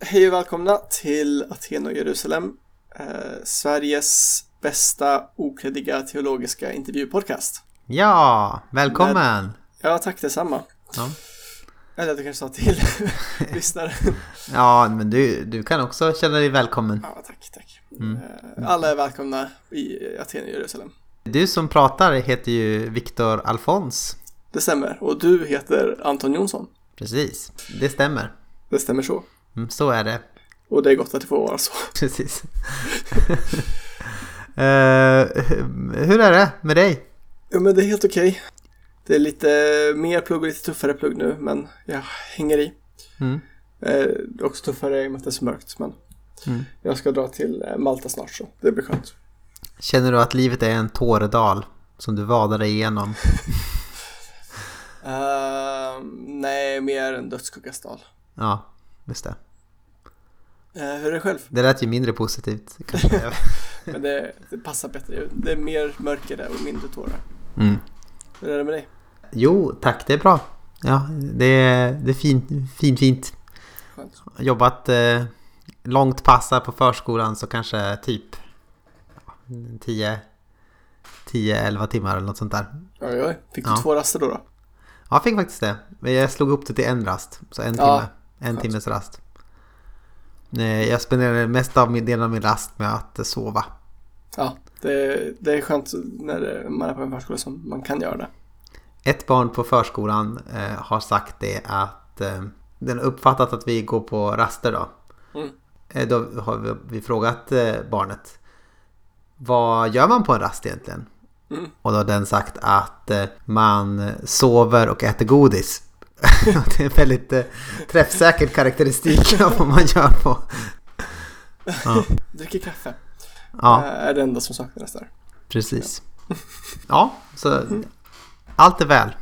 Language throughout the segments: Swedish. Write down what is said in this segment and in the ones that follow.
Hej och välkomna till Aten och Jerusalem, eh, Sveriges bästa okreddiga teologiska intervjupodcast. Ja, välkommen! Ja, tack detsamma. Ja. Eller du kanske sa till lyssnare. Ja, men du, du kan också känna dig välkommen. Ja, tack, tack. Eh, Alla är välkomna i Aten och Jerusalem. Du som pratar heter ju Viktor Alfons. Det stämmer. Och du heter Anton Jonsson. Precis, det stämmer. Det stämmer så. Mm, Så är det. Och det är gott att det får vara så. Precis. Eh, hur är det med dig? Ja, men det är helt okej. Det är lite mer plugg och lite tuffare plugg nu, men jag hänger i. Mm. Eh, också tuffare i och med att det är så mörkt, men Mm. jag ska dra till eh, Malta snart så det blir skönt. Känner du att livet är en tåredal som du vadar dig igenom? Uh, nej, mer en dödsskuggasdal. Ja, just det. Uh, hur är det själv? Det lät ju mindre positivt. Men det, det passar bättre. Det är mer mörker där och mindre tårar. Mm. Hur är det med dig? Jo, tack, det är bra. Ja, det är, det är fint, fint, fint. Skönt. jobbat eh, långt pass här på förskolan så kanske typ 10 10-11 timmar eller något sånt där. Oj, oj. Fick du Ja. två raster då? då? Ja, jag fick faktiskt det. Men jag slog upp det till en rast. Så en Ja, timme. En skönt. timmes rast. Eh, Jag spenderade mest av min del av min rast med att eh, sova. Ja, det, det är skönt när det- man är på en förskola som man kan göra det. Ett barn på förskolan eh, har sagt det att eh, den har uppfattat att vi går på raster då. Mm. Eh, då har vi, vi frågat eh, barnet vad gör man på en rast egentligen? Mm. Och då har den sagt att eh, man sover och äter godis. det är en väldigt eh, träffsäker karaktäristik av vad man gör på. Ja, Dricker kaffe. ja Eh, är det enda som saknas där. precis. Ja, så allt är väl.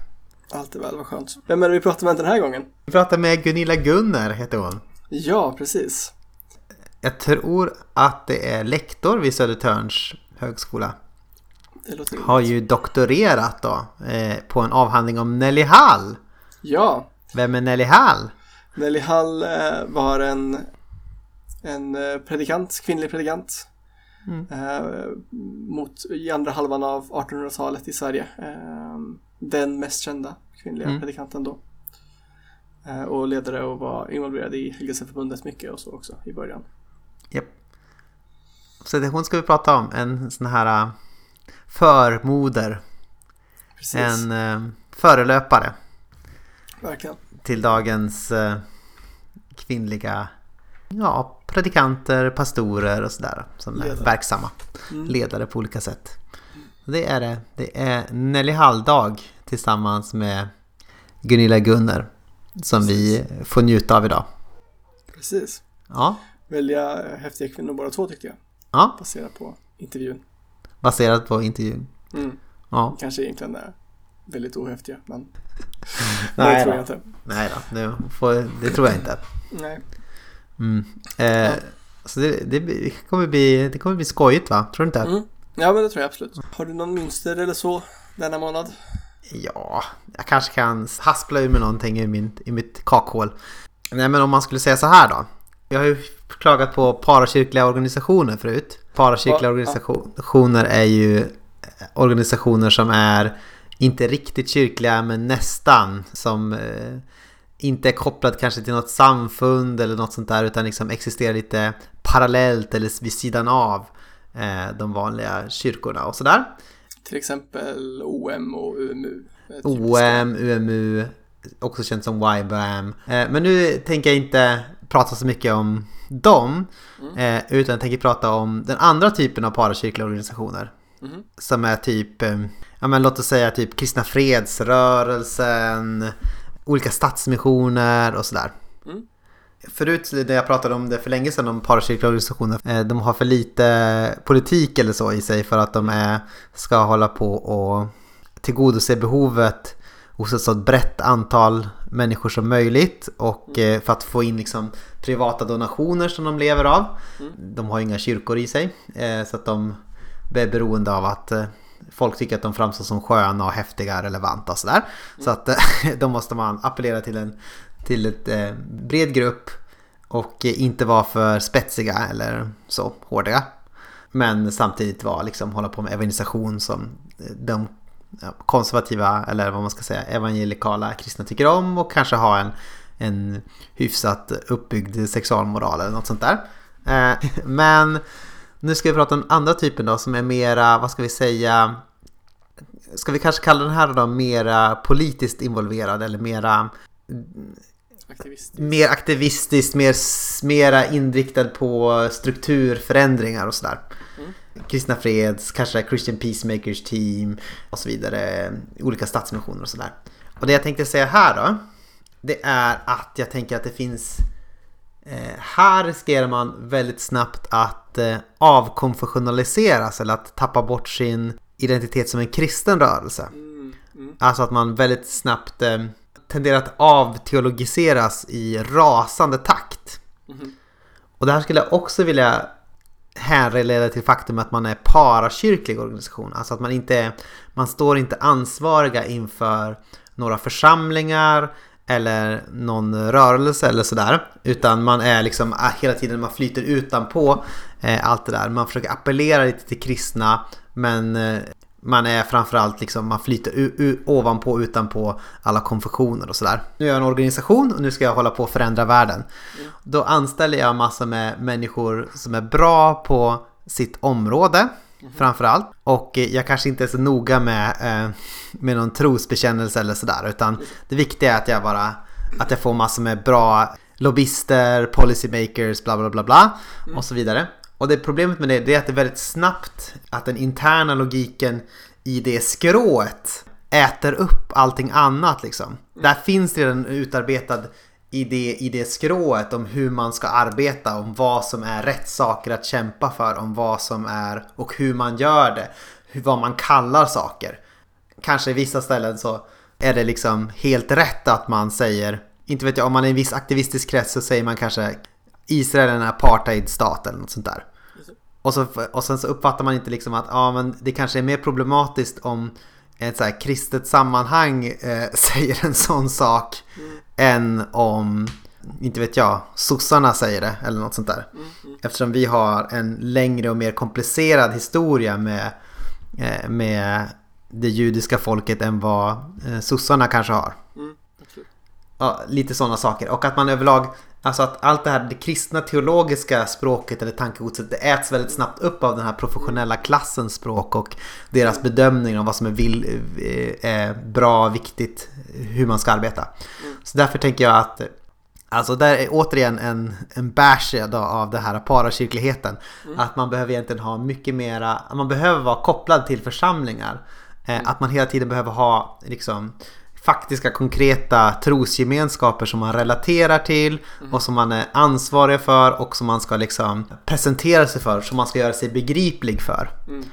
Allt är väl, vad skönt. Vem är det vi pratar med den här gången? Vi pratar med Gunilla Gunnar heter hon. Ja, precis. Jag tror att det är lektor vid Södertörns högskola. Det låter Har ju doktorerat då eh, på en avhandling om Nelly Hall. Ja, Vem är Nelly Hall? Nelly Hall eh, var en, en eh, predikant, kvinnlig predikant. Mm. Eh, mot, I andra halvan av 1800-talet i Sverige. Den mest kända kvinnliga Mm. predikanten då. Och ledare och var involverad i Helgelseförbundet mycket och så också i början. Japp. Så det, hon ska vi prata om. En sån här förmoder. Precis, En förelöpare verkligen. till dagens äh, kvinnliga ja, predikanter, pastorer och sådär. Som är Ledare. verksamma. Mm. Ledare på olika sätt. Det är det. Det är Nelly Hall-dag tillsammans med Gunilla Gunnar. Som vi får njuta av idag. Precis. Ja, Välja eh, häftiga kvinnor båda två tyckte jag. ja Baserat på intervjun. baserat på intervjun. Mm. Ja. Kanske egentligen är väldigt ohäftiga men Nej det tror jag inte. Nej då, nu får, det tror jag inte. Nej. Mm. Eh, Så det, det kommer bli, det kommer bli skojigt va? Tror du inte? Mm. Ja men det tror jag absolut. Har du någon mönster eller så denna månad? Ja, jag kanske kan haspla ur med någonting i, min, i mitt kakhål. Nej men om man skulle säga så här då. Jag har ju klagat på parakyrkliga organisationer förut. Parakyrkliga Ja, organisationer är ju eh, organisationer som är inte riktigt kyrkliga men nästan. Som eh, inte är kopplad kanske till något samfund eller något sånt där utan liksom existerar lite parallellt eller vid sidan av eh, de vanliga kyrkorna och sådär. Till exempel OM och UMU. OM, UMU, också känt som YBAM. Eh, Men nu tänker jag inte prata så mycket om dem, eh, utan jag tänker prata om den andra typen av parakyrkliga organisationer. Mhm. Som är typ, eh, ja men låt oss säga typ Kristna Fredsrörelsen, olika stadsmissioner och sådär. Mm. Förut när jag pratade om det för länge sedan om parakyrkliga organisationer, eh, de har för lite politik eller så i sig för att de är, ska hålla på och tillgodose behovet hos ett så brett antal människor som möjligt och eh, för att få in liksom privata donationer som de lever av. De har ju inga kyrkor i sig eh, så att de är beroende av att folk tycker att de framstår som sköna och häftiga, relevanta och sådär. Så att eh, då måste man appellera till en till ett eh, bred grupp Och inte vara för spetsiga eller så hårda. Men samtidigt vara liksom hålla på med evangelisation som de konservativa eller vad man ska säga evangelikala kristna tycker om och kanske ha en, en hyfsat uppbyggd sexualmoral eller något sånt där. Eh, men nu ska vi prata om andra typen då som är mera, vad ska vi säga, ska vi kanske kalla den här då mera politiskt involverad eller mera Aktivistisk. mer aktivistiskt, mer, mera inriktad på strukturförändringar och sådär. Mm. Kristna Freds, kanske Christian Peacemakers Team och så vidare. Olika stadsmissioner och sådär. Och det jag tänkte säga här då. Det är att jag tänker att det finns eh, här riskerar man väldigt snabbt att eh, avkonfessionaliseras eller att tappa bort sin identitet som en kristen rörelse. Mm, mm. Alltså att man väldigt snabbt eh, tenderar att avteologiseras i rasande takt. Mm. Och det här skulle jag också vilja härleda till faktum att man är parakyrklig organisation. Alltså att man inte man står inte ansvariga inför några församlingar eller någon rörelse eller sådär. Utan man är liksom ah, hela tiden, man flyter utanpå eh, allt det där. Man försöker appellera lite till kristna men eh, man är framförallt liksom, man flyter ovanpå utanpå alla konfessioner och sådär. Nu är jag en organisation och nu ska jag hålla på att förändra världen. Mm. Då anställer jag massor med människor som är bra på sitt område mm. framförallt. Och jag kanske inte är så noga med, eh, med någon trosbekännelse eller sådär utan det viktiga är att jag bara att jag får massor med bra lobbyister, policymakers, bla bla bla bla mm. och så vidare. Och det problemet med det, det är att det är väldigt snabbt att den interna logiken i det skrået äter upp allting annat liksom. Mm. Där finns redan utarbetad idé i det skrået om hur man ska arbeta, om vad som är rätt saker att kämpa för, om vad som är och hur man gör det, hur, vad man kallar saker. Kanske i vissa ställen så är det liksom helt rätt att man säger, inte vet jag, om man är i en viss aktivistisk krets så säger man kanske Israel är en apartheidstat eller något sånt där. Och, så, och sen så uppfattar man inte liksom att ja, men det kanske är mer problematiskt om ett så här kristet sammanhang eh, säger en sån sak mm än om, inte vet jag, sossarna säger det eller något sånt där. Mm, mm. Eftersom vi har en längre och mer komplicerad historia med, eh, med det judiska folket än vad eh, sossarna kanske har. Mm, ja, lite sådana saker. Och att man överlag Alltså att allt det här det kristna teologiska språket eller tankegodset det äts väldigt snabbt upp av den här professionella klassens språk och deras bedömning av vad som är, vill, eh, är bra, viktigt, hur man ska arbeta. Mm. Så därför tänker jag att Alltså där är återigen en, en bash av det här parakyrkligheten. Mm. Att man behöver egentligen ha mycket mera, man behöver vara kopplad till församlingar. Eh, mm. Att man hela tiden behöver ha liksom faktiska konkreta trosgemenskaper som man relaterar till mm. och som man är ansvarig för och som man ska liksom presentera sig för, som man ska göra sig begriplig för. Mm.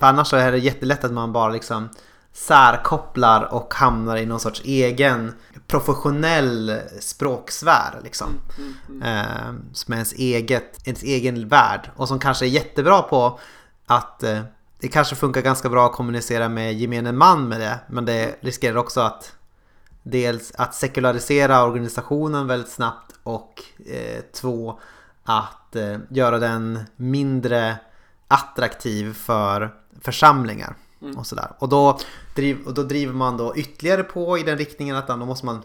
För annars så är det jättelätt att man bara liksom särkopplar och hamnar i någon sorts egen professionell språksfär liksom. Mm, mm, mm. eh, som är ens, eget, ens egen värld och som kanske är jättebra på att eh, det kanske funkar ganska bra att kommunicera med gemene man med det. Men det riskerar också att dels att sekularisera organisationen väldigt snabbt och eh, två att eh, göra den mindre attraktiv för församlingar. Mm. Och, sådär. Och, då driv, och då driver man då ytterligare på i den riktningen att då måste man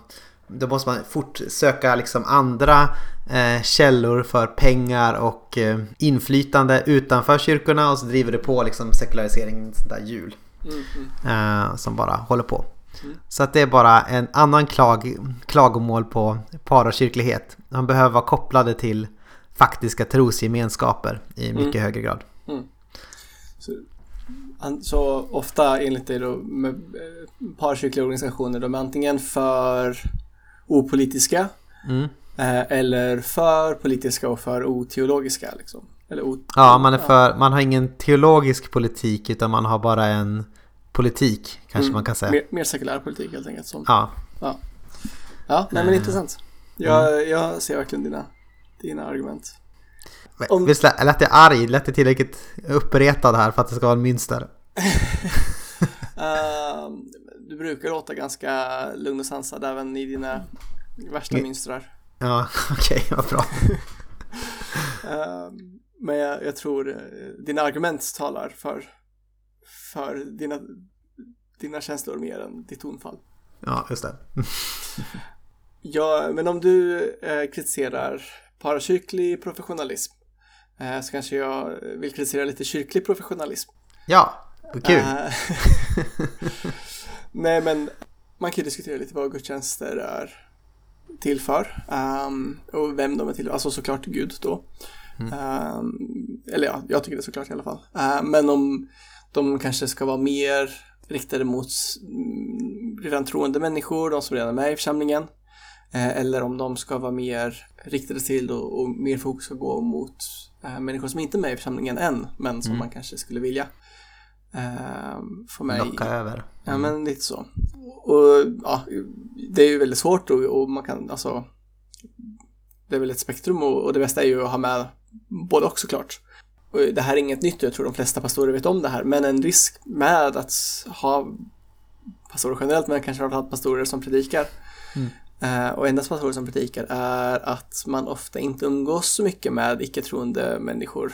då måste man fort söka liksom andra eh, källor för pengar och eh, inflytande utanför kyrkorna och så driver det på liksom sekulariseringen där hjul. Mm, mm. Eh, som bara håller på. Mm. Så att det är bara en annan klag, klagomål på parakyrklighet. Man behöver vara kopplade till faktiska trosgemenskaper i mycket mm. högre grad. Mm. Så, så, ofta enligt dig då med eh, parakyrkliga organisationer de är antingen för opolitiska mm. eh, eller för politiska och för oteologiska. Liksom. Eller ja, man, är för, man har ingen teologisk politik utan man har bara en politik kanske mm. man kan säga. Mer, mer sekulär politik helt enkelt. Som, ja. Ja, ja nej, men uh, intressant. Jag, mm. jag ser verkligen dina, dina argument. Om... Visst lät jag arg? Lät jag tillräckligt uppretad här för att det ska vara en mönster? uh, du brukar låta ganska lugn och sansad även i dina värsta mm. minstrar. Ja, okej, okay, vad bra. uh, men jag, jag, tror dina argument talar för, för dina, dina känslor mer än ditt tonfall. Ja, just det. ja, men om du eh, kritiserar parakyrklig professionalism eh, så kanske jag vill kritisera lite kyrklig professionalism. Ja, vad kul. Eh, nej, men man kan ju diskutera lite vad gudstjänster är till för um, och vem de är till för. Alltså såklart Gud då. Mm. Um, eller ja, jag tycker det såklart i alla fall. Uh, men om de kanske ska vara mer riktade mot mm, redan troende människor, de som redan är med i församlingen. Uh, eller om de ska vara mer riktade till och, och mer fokus ska gå mot uh, människor som inte är med i församlingen än, men som mm. man kanske skulle vilja uh, få mig. Locka över. Mm. Ja, men lite så. Och ja, det är ju väldigt svårt och, och man kan alltså det är väl ett spektrum och, och, det bästa är ju att ha med både och såklart. Det här är inget nytt, jag tror de flesta pastorer vet om det här, men en risk med att ha pastorer generellt, men kanske framförallt pastorer som predikar, mm. Uh, och endast pastorer som predikar är att man ofta inte umgås så mycket med icke-troende människor.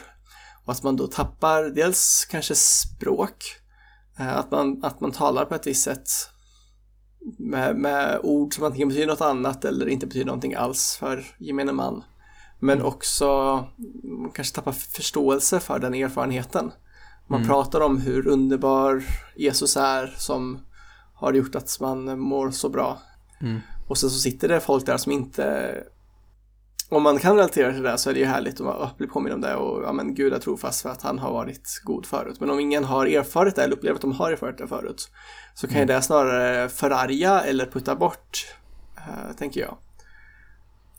Och att man då tappar dels kanske språk, uh, att, man, att man talar på ett visst sätt med, med ord som antingen betyder något annat eller inte betyder någonting alls för gemene man. Men mm. också kanske tappa förståelse för den erfarenheten. Man mm. pratar om hur underbar Jesus är som har gjort att man mår så bra. Mm. Och sen så sitter det folk där som inte om man kan relatera till det så är det ju härligt att bli påminn om det och ja men Gud är trofast för att han har varit god förut. Men om ingen har erfarit det eller upplever att de har erfarit det förut så kan mm. ju det snarare förarga eller putta bort, äh, tänker jag.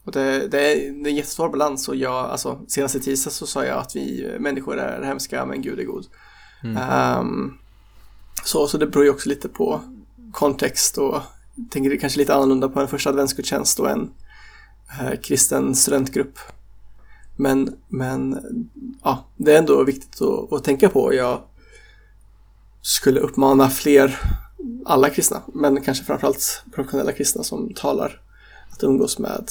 Och det, det, är, en jättesvår balans och jag, alltså senast i tisdag så sa jag att vi människor är hemska men Gud är god. Mm. Um, så, så det beror ju också lite på kontext och jag tänker det kanske lite annorlunda på en första adventsgudstjänst och en eh, kristen studentgrupp. Men, men ja, det är ändå viktigt att, att tänka på. Jag skulle uppmana fler, alla kristna, men kanske framförallt professionella kristna som talar, att umgås med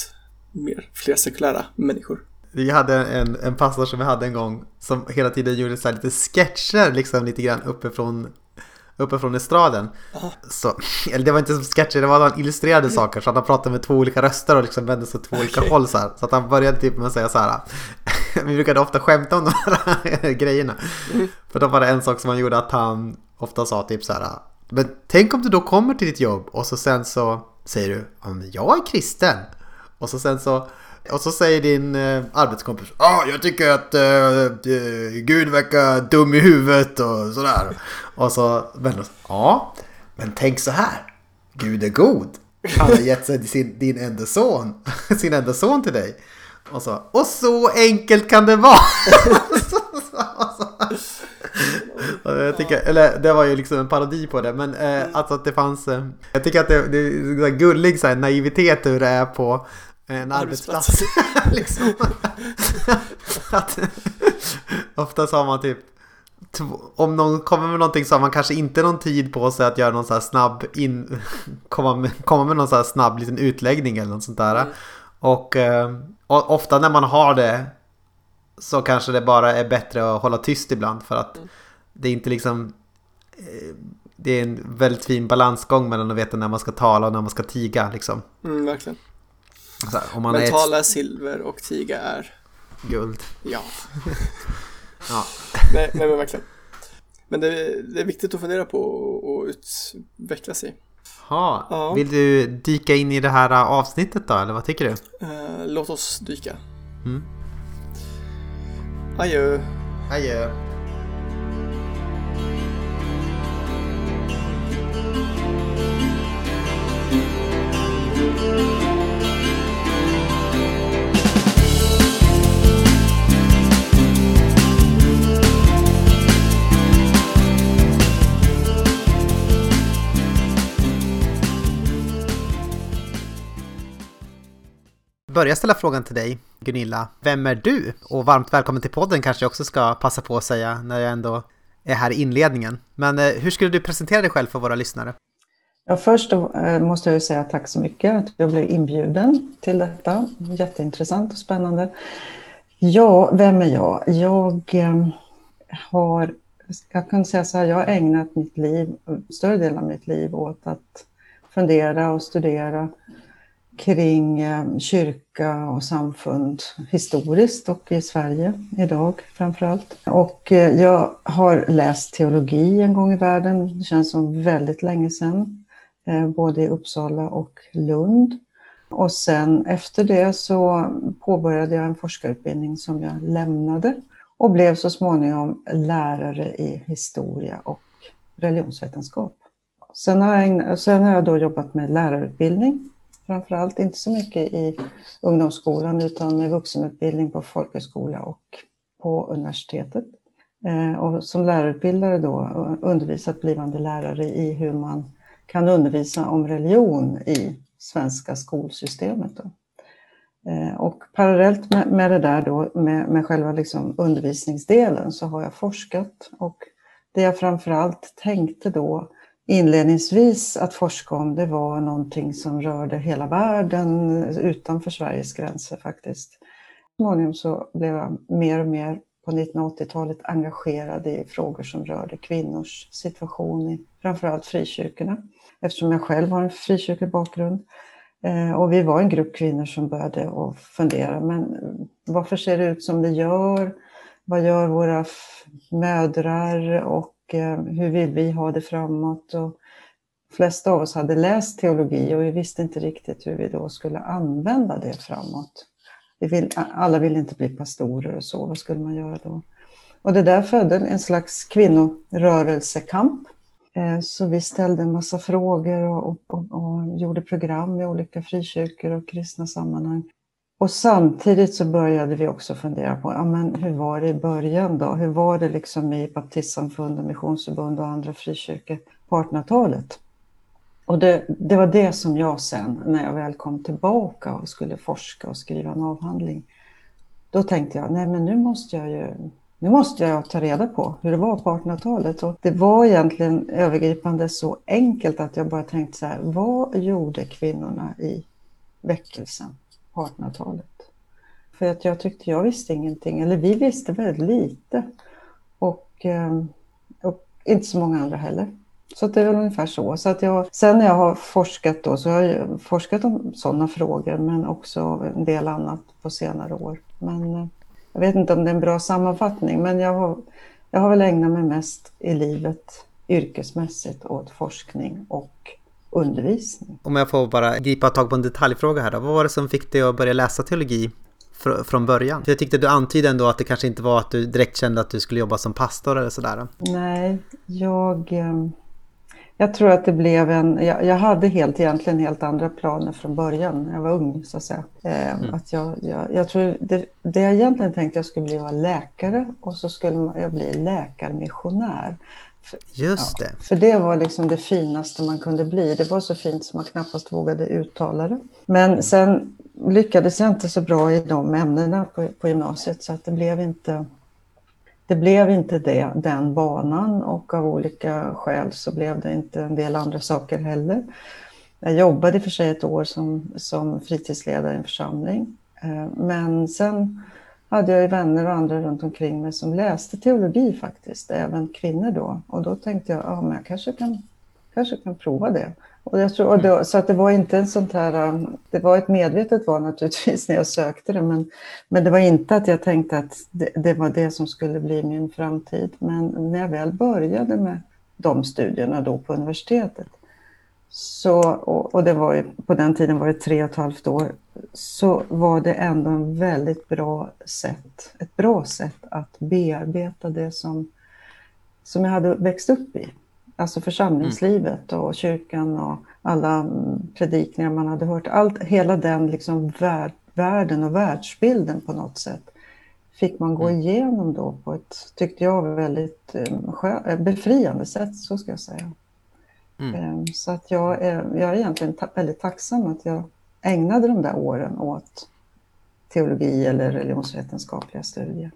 mer, fler sekulära människor. Vi hade en, en pastor som vi hade en gång som hela tiden gjorde så lite sketcher liksom lite grann uppifrån uppifrån estraden. Så, eller det var inte som sketcher, det var att han illustrerade saker så att han pratade med två olika röster och liksom vände sig åt två olika håll så här. Så att han började typ med att säga så här. Vi brukade ofta skämta om de här grejerna. Mm. För då var det en sak som han gjorde att han ofta sa typ så här. Men tänk om du då kommer till ditt jobb och så sen så säger du, jag är kristen. Och så sen så och så säger din eh, arbetskompis Ja, ah, jag tycker att eh, eh, Gud verkar dum i huvudet och sådär. Och så vänder Ja, men tänk så här. Gud är god. Han har gett sig sin, din enda son, sin enda son till dig. Och så, och så enkelt kan det vara. jag tycker, eller det var ju liksom en parodi på det, men eh, alltså att det fanns, eh, jag tycker att det, det är gullig så här, naivitet hur det är på en arbetsplats. liksom. att, oftast har man typ om någon kommer med någonting så har man kanske inte någon tid på sig att göra någon så snabb in, komma, med, komma med någon så snabb liten utläggning eller något sånt där. Mm. Och, eh, och, ofta när man har det så kanske det bara är bättre att hålla tyst ibland för att mm. det är inte liksom eh, det är en väldigt fin balansgång mellan att veta när man ska tala och när man ska tiga liksom. Mm, verkligen. Här, Mentala ett... silver och tiga är guld. Ja. ja. nej, nej, men verkligen. Men det, det, är viktigt att fundera på och utveckla sig. Ha. Ja. Vill du dyka in i det här avsnittet då, eller vad tycker du? Uh, låt oss dyka. Mm. Adjö. Adjö. Börja ställa frågan till dig, Gunilla. Vem är du? Och varmt välkommen till podden kanske jag också ska passa på att säga när jag ändå är här i inledningen. Men eh, hur skulle du presentera dig själv för våra lyssnare? Ja, först eh, måste jag säga tack så mycket att jag blev inbjuden till detta. Jätteintressant och spännande. Ja, vem är jag? Jag eh, har, jag kan säga så här, jag har ägnat mitt liv, större delen av mitt liv åt att fundera och studera kring eh, kyrka och samfund historiskt och i Sverige idag framför allt. Och eh, jag har läst teologi en gång i världen, det känns som väldigt länge sedan. Eh, både i Uppsala och Lund. Och sen efter det så påbörjade jag en forskarutbildning som jag lämnade och blev så småningom lärare i historia och religionsvetenskap. Sen har jag, sen har jag då jobbat med lärarutbildning, framförallt inte så mycket i ungdomsskolan utan med vuxenutbildning på folkhögskola och på universitetet. Eh, och som lärarutbildare då eh, undervisat blivande lärare i hur man kan undervisa om religion i svenska skolsystemet. Då. Eh, och parallellt med, med det där då, med, med själva liksom undervisningsdelen, så har jag forskat. Och det jag framförallt tänkte då inledningsvis att forska om, det var någonting som rörde hela världen utanför Sveriges gränser faktiskt. Så småningom så blev jag mer och mer på 1980-talet engagerad i frågor som rörde kvinnors situation i framförallt frikyrkorna eftersom jag själv har en frikyrklig bakgrund. Eh, och vi var en grupp kvinnor som började att fundera, men varför ser det ut som det gör? Vad gör våra mödrar och Eh, hur vill vi ha det framåt? Och de flesta av oss hade läst teologi och vi visste inte riktigt hur vi då skulle använda det framåt. Vi vill, alla ville inte bli pastorer och så, vad skulle man göra då? Och det där födde en slags kvinnorörelsekamp eh, så vi ställde en massa frågor och, och, och, gjorde program i olika frikyrkor och kristna sammanhang. Och samtidigt så började vi också fundera på, ja, men hur var det i början då? Hur var det liksom i baptistsamfund och missionsförbund och andra frikyrkor på 1800-talet? Och det, det, var det som jag sen, när jag väl kom tillbaka och skulle forska och skriva en avhandling, då tänkte jag, nej men nu måste jag ju nu måste jag ta reda på hur det var på 1800-talet. Och det var egentligen övergripande så enkelt att jag bara tänkte så här, vad gjorde kvinnorna i väckelsen på 1800-talet? För att jag tyckte jag visste ingenting, eller vi visste väldigt lite. Och, ehm, och inte så många andra heller. Så det är väl ungefär så. så att jag, sen när jag har forskat då, så har jag forskat om sådana frågor men också en del annat på senare år. Men eh, jag vet inte om det är en bra sammanfattning, men jag har, jag har väl ägnat mig mest i livet yrkesmässigt åt forskning och undervisning. Om jag får bara gripa tag på en detaljfråga här då. Vad var det som fick dig att börja läsa teologi fr från början? För jag tyckte du antydde ändå att det kanske inte var att du direkt kände att du skulle jobba som pastor eller sådär. Nej, jag... Eh jag tror att det blev en... Jag, jag, hade helt, egentligen helt andra planer från början jag var ung, så att säga. Eh, mm. att jag, jag, jag, tror det, det jag egentligen tänkte jag skulle bli var läkare och så skulle jag bli läkarmissionär. Just det. Ja, för det var liksom det finaste man kunde bli. Det var så fint som man knappast vågade uttala det. Men sen lyckades jag inte så bra i de ämnena på, på gymnasiet så att det blev inte det blev inte det, den banan och av olika skäl så blev det inte en del andra saker heller. Jag jobbade för sig ett år som, som fritidsledare i en församling. Eh, men sen hade jag vänner och andra runt omkring mig som läste teologi faktiskt, även kvinnor då. Och då tänkte jag, ja men jag kanske kan, kanske kan prova det. Och jag tror, och då, så att det var inte en sånt här, um, det var ett medvetet val naturligtvis när jag sökte det, men, men det var inte att jag tänkte att det, det, var det som skulle bli min framtid. Men när jag väl började med de studierna då på universitetet, så, och, och det var ju, på den tiden var det tre och ett halvt år, så var det ändå en väldigt bra sätt, ett bra sätt att bearbeta det som, som jag hade växt upp i alltså församlingslivet och kyrkan och alla predikningar man hade hört. Allt, hela den liksom värld, världen och världsbilden på något sätt fick man gå mm. igenom då på ett, tyckte jag, väldigt eh, eh, befriande sätt, så ska jag säga. Mm. Ehm, så att jag är, jag är egentligen ta väldigt tacksam att jag ägnade de där åren åt teologi eller religionsvetenskapliga studier.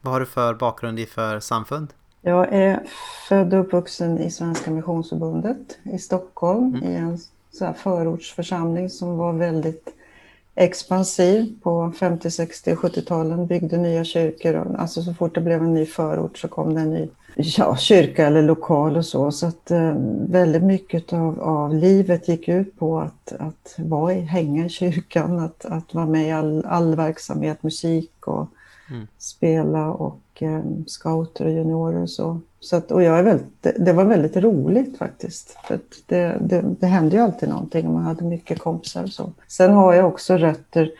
Vad har du för bakgrund i för samfund? Jag är född och uppvuxen i Svenska Missionsförbundet i Stockholm mm. i en så här förortsförsamling som var väldigt expansiv på 50, 60 och 70-talen. Byggde nya kyrkor. alltså så fort det blev en ny förort så kom det en ny ja, kyrka eller lokal och så. Så att eh, väldigt mycket av, av livet gick ut på att, att vara i, hänga i kyrkan, att, att vara med i all, all verksamhet, musik och mm. spela och eh, scouter och juniorer och så. så att, och jag är väldigt, det, var väldigt roligt faktiskt. För det, det, det hände ju alltid någonting och man hade mycket kompisar och så. Sen har jag också rötter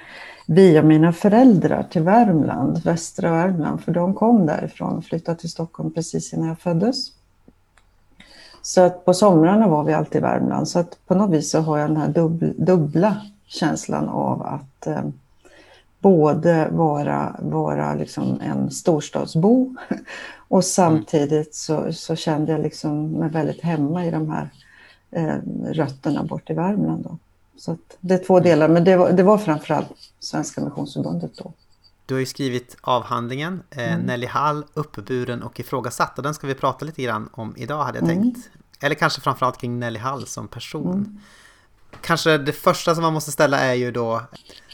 via mina föräldrar till Värmland, västra Värmland, för de kom därifrån och flyttade till Stockholm precis innan jag föddes. Så att på somrarna var vi alltid i Värmland, så att på något vis så har jag den här dubbla, dubbla känslan av att eh, både vara, vara liksom en storstadsbo och samtidigt så, så kände jag liksom mig väldigt hemma i de här eh, rötterna bort i Värmland. Då. Så det är två delar, men det var, det var framförallt Svenska Missionsförbundet då. Du har ju skrivit avhandlingen eh, mm. Nelly Hall, uppburen och ifrågasatt och den ska vi prata lite grann om idag hade jag mm. tänkt. Eller kanske framförallt kring Nelly Hall som person. Mm. Kanske det första som man måste ställa är ju då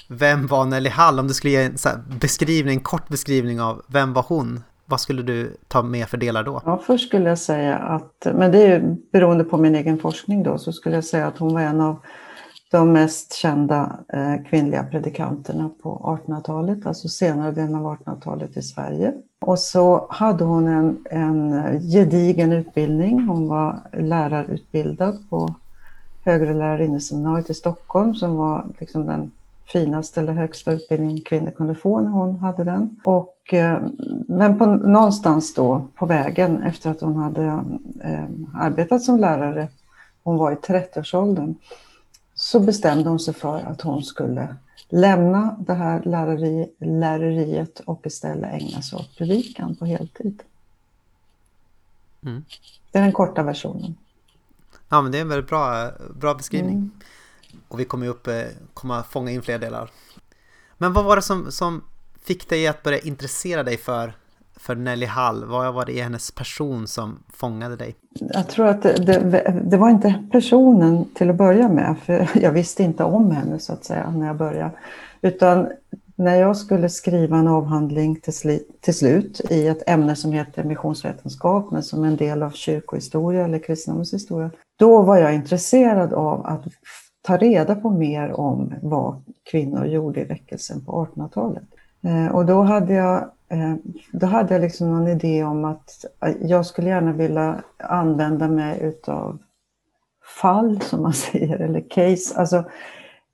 vem var Nelly Hall? Om du skulle ge en beskrivning, en kort beskrivning av vem var hon? Vad skulle du ta med för delar då? Ja, först skulle jag säga att, men det är ju beroende på min egen forskning då, så skulle jag säga att hon var en av de mest kända eh, kvinnliga predikanterna på 1800-talet, alltså senare delen av 1800-talet i Sverige. Och så hade hon en, en gedigen utbildning. Hon var lärarutbildad på högre lärarinneseminariet i Stockholm som var liksom den finaste eller högsta utbildningen kvinnor kunde få när hon hade den. Och, eh, men på, någonstans då på vägen efter att hon hade eh, arbetat som lärare, hon var i 30-årsåldern, så bestämde hon sig för att hon skulle lämna det här lärari, lärariet och istället ägna sig åt predikan på heltid. Mm. Det är den korta versionen. Ja, men det är en väldigt bra, bra beskrivning. Mm. Och vi kommer upp, eh, komma fånga in fler delar. Men vad var det som, som fick dig att börja intressera dig för, för Nelly Hall? Vad var det i hennes person som fångade dig? Jag tror att det, det, det, var inte personen till att börja med, för jag visste inte om henne så att säga när jag började. Utan när jag skulle skriva en avhandling till, sli, till slut i ett ämne som heter missionsvetenskap, men som en del av kyrkohistoria eller kristendomens historia, då var jag intresserad av att ta reda på mer om vad kvinnor gjorde i väckelsen på 1800-talet. Eh, och då hade jag, eh, då hade jag liksom någon idé om att jag skulle gärna vilja använda mig utav fall, som man säger, eller case. Alltså,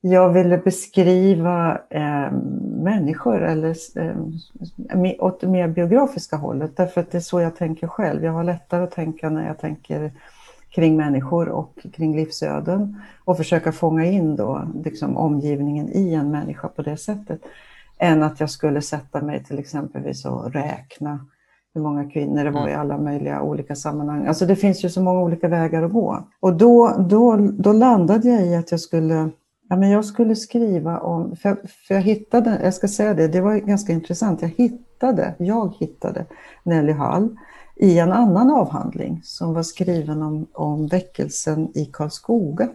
jag ville beskriva eh, människor eller, eh, åt det mer biografiska hållet, därför att det är så jag tänker själv. Jag har lättare att tänka när jag tänker kring människor och kring livsöden och försöka fånga in då liksom omgivningen i en människa på det sättet. Än att jag skulle sätta mig till exempelvis och räkna hur många kvinnor det var i mm. alla möjliga olika sammanhang. Alltså det finns ju så många olika vägar att gå. Och då, då, då landade jag i att jag skulle Ja, men jag skulle skriva om, för, för jag hittade, jag ska säga det, det var ganska intressant, jag hittade, jag hittade Nelly Hall i en annan avhandling som var skriven om, om väckelsen i Karlskoga.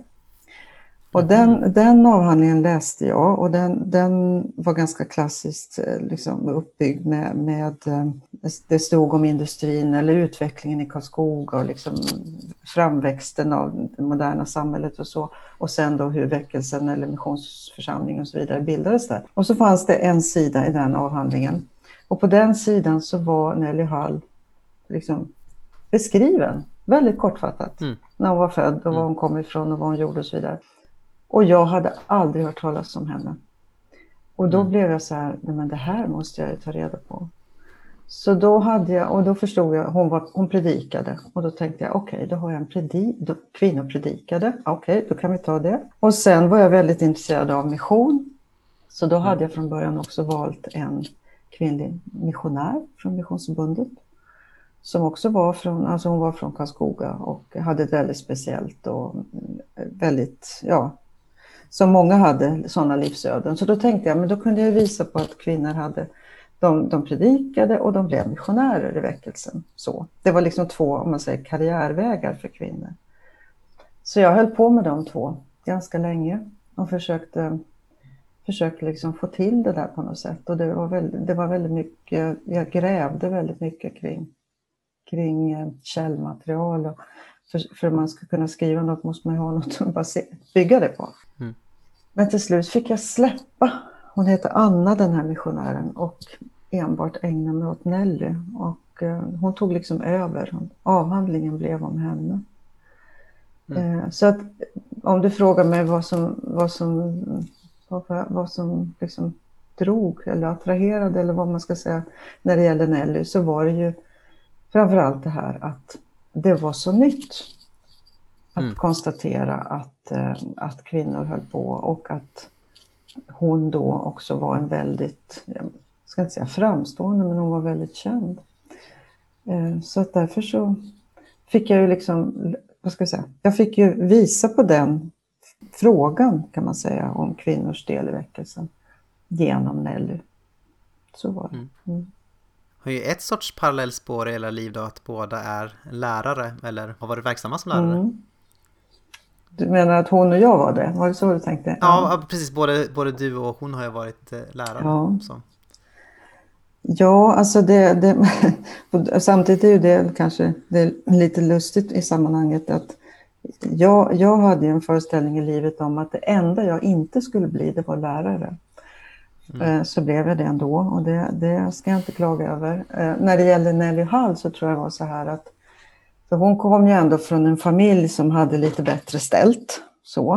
Och den, den avhandlingen läste jag och den, den var ganska klassiskt eh, liksom, uppbyggd med, med, eh, det stod om industrin eller utvecklingen i Karlskoga och liksom framväxten av det moderna samhället och så. Och sen då hur väckelsen eller missionsförsamlingen och så vidare bildades där. Och så fanns det en sida i den avhandlingen. Och på den sidan så var Nelly Hall liksom beskriven, väldigt kortfattat, mm. när hon var född och var mm. hon kom ifrån och vad hon gjorde och så vidare. Och jag hade aldrig hört talas om henne. Och då mm. blev jag så här, nej men det här måste jag ta reda på. Så då hade jag, och då förstod jag, hon, var, hon predikade. Och då tänkte jag, okej, okay, då har jag en predi, då, kvinnor predikade. Okej, okay, då kan vi ta det. Och sen var jag väldigt intresserad av mission. Så då hade jag från början också valt en kvinnlig missionär från Missionsförbundet som också var från, alltså hon var från Karlskoga och hade ett väldigt speciellt och väldigt, ja, som många hade sådana livsöden. Så då tänkte jag, men då kunde jag visa på att kvinnor hade de, de predikade och de blev missionärer i väckelsen. Så. Det var liksom två om man säger, karriärvägar för kvinnor. Så jag höll på med de två ganska länge och försökte, försökte liksom få till det där på något sätt. Och det var väldigt, det var väldigt mycket, jag grävde väldigt mycket kring, kring eh, källmaterial. Och för, för att man ska kunna skriva något måste man ju ha något att bygga det på. Mm. Men till slut fick jag släppa. Hon heter Anna den här missionären och enbart ägna mig åt Nelly. Och eh, hon tog liksom över. Avhandlingen blev om henne. Mm. Eh, så att om du frågar mig vad som, vad som, vad, vad som liksom drog eller attraherade eller vad man ska säga när det gäller Nelly så var det ju framförallt det här att det var så nytt. Att mm. konstatera att, eh, att kvinnor höll på och att hon då också var en väldigt, jag ska inte säga framstående, men hon var väldigt känd. Eh, så att därför så fick jag ju liksom, vad ska jag säga, jag fick ju visa på den frågan kan man säga om kvinnors del i väckelsen genom Nelly. Så var det. Mm. mm har ju ett sorts parallellspår i hela liv då att båda är lärare eller har varit verksamma som lärare. Mm. Du menar att hon och jag var det? Var det så du tänkte? Ja, ja. precis. Både, både du och hon har ju varit eh, lärare. Ja, så. ja alltså det, det samtidigt är ju det kanske det lite lustigt i sammanhanget att jag, jag hade en föreställning i livet om att det enda jag inte skulle bli det var lärare. Mm. Eh, så blev jag det ändå och det, det ska jag inte klaga över. Eh, när det gäller Nelly Hall så tror jag det var så här att för hon kom ju ändå från en familj som hade lite bättre ställt. Så.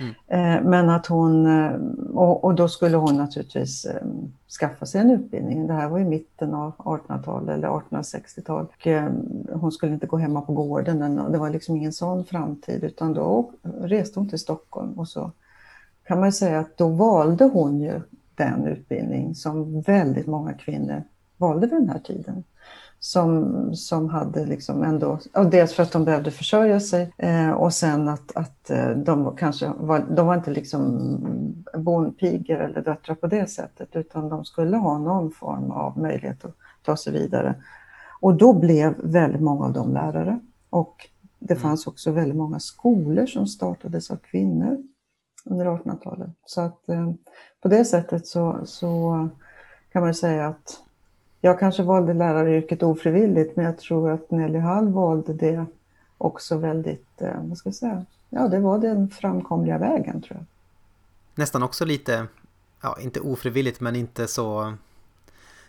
Mm. Eh, men att hon, och, och, då skulle hon naturligtvis skaffa sig en utbildning. Det här var i mitten av 1800-talet eller 1860-tal. Hon skulle inte gå hemma på gården. Det var liksom ingen sån framtid utan då reste hon till Stockholm och så kan man säga att då valde hon ju den utbildning som väldigt många kvinnor valde vid den här tiden. Som, som hade liksom ändå, dels för att de behövde försörja sig eh, och sen att, att eh, de kanske var, de var inte liksom bondpigor eller döttrar på det sättet utan de skulle ha någon form av möjlighet att ta sig vidare. Och då blev väldigt många av dem lärare och det mm. fanns också väldigt många skolor som startades av kvinnor under 1800-talet. Så att eh, på det sättet så, så kan man säga att jag kanske valde läraryrket ofrivilligt, men jag tror att Nelly Hall valde det också väldigt, eh, vad ska jag säga, ja det var den framkomliga vägen tror jag. Nästan också lite, ja inte ofrivilligt men inte så,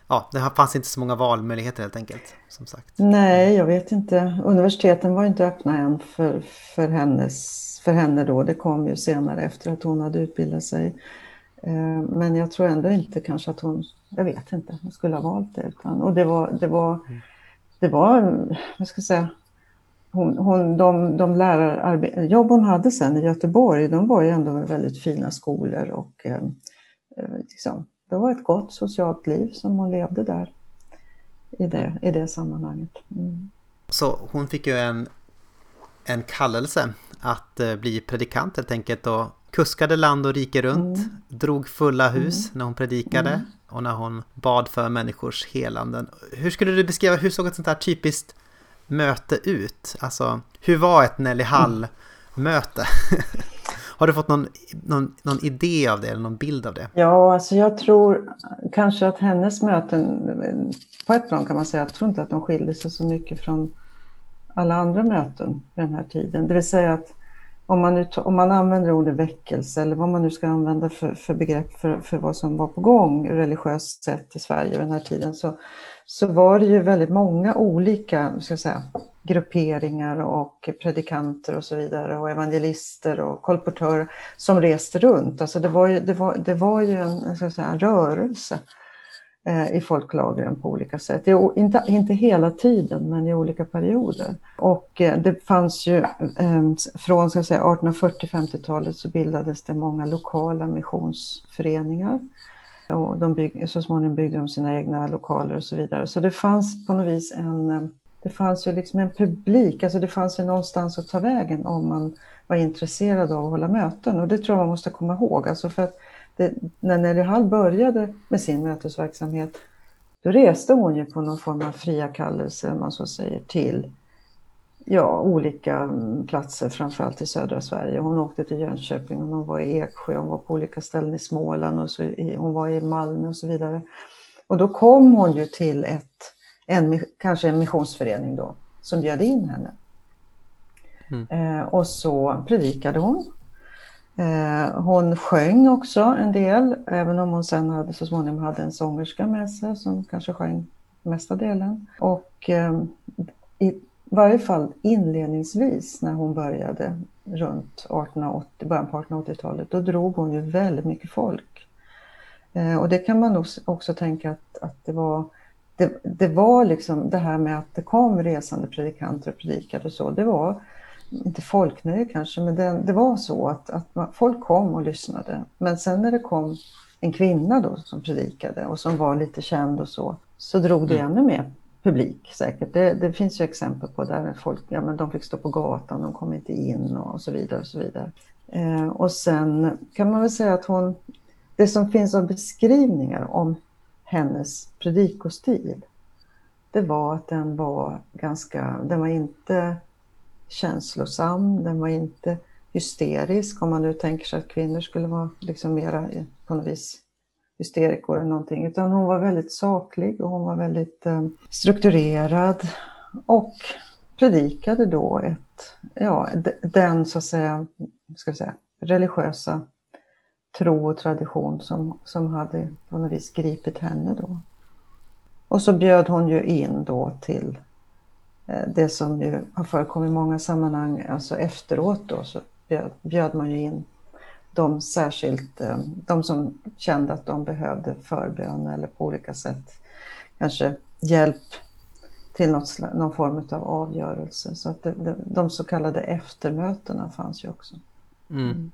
ja det fanns inte så många valmöjligheter helt enkelt, som sagt. Nej, jag vet inte. Universiteten var inte öppna än för, för, hennes, för henne då. Det kom ju senare efter att hon hade utbildat sig. Eh, men jag tror ändå inte kanske att hon, jag vet inte, hon skulle ha valt det. Utan, och det var, det var, det var, vad ska jag säga, hon, hon, de, de lärarjobb hon hade sen i Göteborg, de var ju ändå väldigt fina skolor och eh, eh, liksom, det var ett gott socialt liv som hon levde där i det, i det sammanhanget. Mm. Så hon fick ju en, en kallelse att bli predikant helt enkelt och kuskade land och rike runt, mm. drog fulla hus mm. när hon predikade mm. och när hon bad för människors helanden. Hur skulle du beskriva, hur såg ett sånt här typiskt möte ut? Alltså, hur var ett Nelly Hall-möte? Har du fått någon, någon, någon idé av det eller någon bild av det? Ja, alltså jag tror kanske att hennes möten, på ett plan kan man säga, jag tror inte att de skilde sig så mycket från alla andra möten den här tiden. Det vill säga att om man, nu, om man använder ordet väckelse eller vad man nu ska använda för, för begrepp för, för vad som var på gång religiöst sett i Sverige vid den här tiden så, så var det ju väldigt många olika ska säga, grupperingar och predikanter och så vidare och evangelister och kolportörer som reste runt. Alltså det var ju, det var, det var ju en, ska säga, en rörelse Eh, i folklagren på olika sätt. Inte, inte hela tiden, men i olika perioder. Och eh, det fanns ju, ehm, från 1840-50-talet så bildades det många lokala missionsföreningar. Och de bygg, så småningom byggde de sina egna lokaler och så vidare. Så det fanns på något vis en, ehm, det fanns ju liksom en publik, alltså det fanns ju någonstans att ta vägen om man var intresserad av att hålla möten. Och det tror jag man måste komma ihåg. Alltså för att det, när Nelly Hall började med sin mötesverksamhet då reste hon ju på någon form av fria kallelse, man så säger, till ja, olika mm, platser, framförallt i södra Sverige. Hon åkte till Jönköping, hon var i Eksjö, hon var på olika ställen i Småland och så, hon var i Malmö och så vidare. Och då kom hon ju till ett, en, kanske en missionsförening då, som bjöd in henne. Mm. Eh, och så predikade hon. Eh, hon sjöng också en del, även om hon sen hade, så småningom hade en sångerska med sig som kanske sjöng mesta delen. Och ehm, i varje fall inledningsvis när hon började runt 1880, början på 1880-talet, då drog hon ju väldigt mycket folk. Eh, och det kan man nog också tänka att, att det var det, det, var liksom det här med att det kom resande predikanter och predikade och så, det var inte folknöje kanske, men det, det var så att, att man, folk kom och lyssnade. Men sen när det kom en kvinna då som predikade och som var lite känd och så, så drog det mm. ännu mer publik säkert. Det, det, finns ju exempel på där folk ja, men de fick stå på gatan, de kom inte in och så vidare. Och så vidare. Eh, och sen kan man väl säga att hon, det som finns av beskrivningar om hennes predikostil, det var att den var ganska, den var inte känslosam, den var inte hysterisk, om man nu tänker sig att kvinnor skulle vara liksom mera på något vis hysterikor eller någonting, utan hon var väldigt saklig och hon var väldigt eh, strukturerad och predikade då ett, ja, den så att säga, ska säga religiösa tro och tradition som, som hade på något vis gripit henne då. Och så bjöd hon ju in då till det som ju har förekommit i många sammanhang, alltså efteråt då så bjöd, man ju in de särskilt, eh, de som kände att de behövde förbön eller på olika sätt kanske hjälp till något, någon form av avgörelse. Så att det, det, de så kallade eftermötena fanns ju också. Mm. Mm.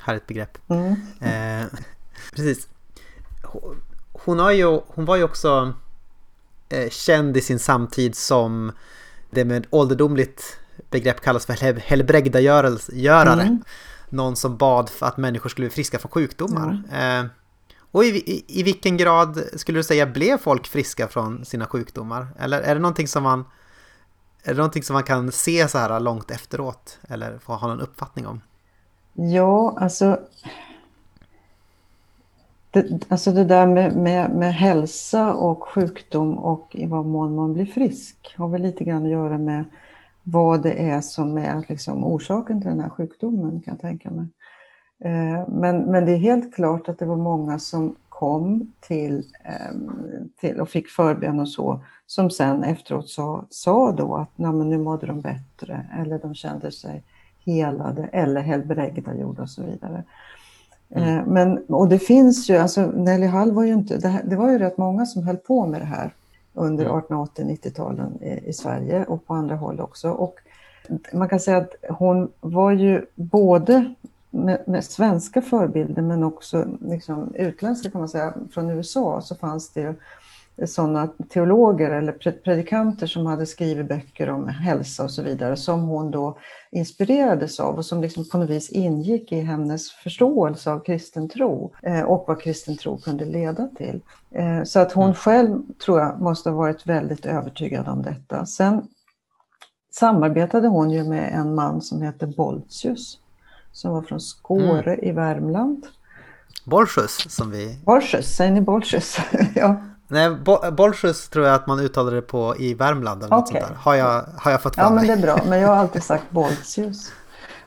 Härligt begrepp. Mm. Eh, precis. Hon, har ju, hon var ju också eh, känd i sin samtid som det med ålderdomligt begrepp kallas för helbrägdagörare. Mm någon som bad för att människor skulle bli friska från sjukdomar. Mm. Eh, och i, i, i, vilken grad skulle du säga blev folk friska från sina sjukdomar? Eller är det någonting som man, är det någonting som man kan se så här långt efteråt? Eller få ha någon uppfattning om? Ja, alltså det, alltså det där med, med, med hälsa och sjukdom och i vad mån man blir frisk har väl lite grann att göra med vad det är som är liksom orsaken till den här sjukdomen kan jag tänka mig. Eh, men, men det är helt klart att det var många som kom till, ehm, till och fick förbön och så, som sen efteråt sa, sa då att nu mådde de bättre eller de kände sig helade eller helbrägdagjorda och så vidare. Mm. Eh, men, och det finns ju, alltså Nelly Hall var ju inte, det, det var ju rätt många som höll på med det här under 1880-90-talen i, i Sverige och på andra håll också. Och man kan säga att hon var ju både med, med svenska förebilder men också liksom utländska kan man säga. Från USA så fanns det ju sådana teologer eller predikanter som hade skrivit böcker om hälsa och så vidare som hon då inspirerades av och som liksom på något vis ingick i hennes förståelse av kristen tro eh, och vad kristen tro kunde leda till. Eh, så att hon mm. själv tror jag måste ha varit väldigt övertygad om detta. Sen samarbetade hon ju med en man som heter Boltius som var från Skåre mm. i Värmland. Bolsjus som vi... Bolsjus, säger ni Bolsjus? ja. Nej, Bolsjus tror jag att man uttalar det på i Värmland eller något sånt där. Har jag, har jag fått för Ja, men det är bra. Men jag har alltid sagt Boltius.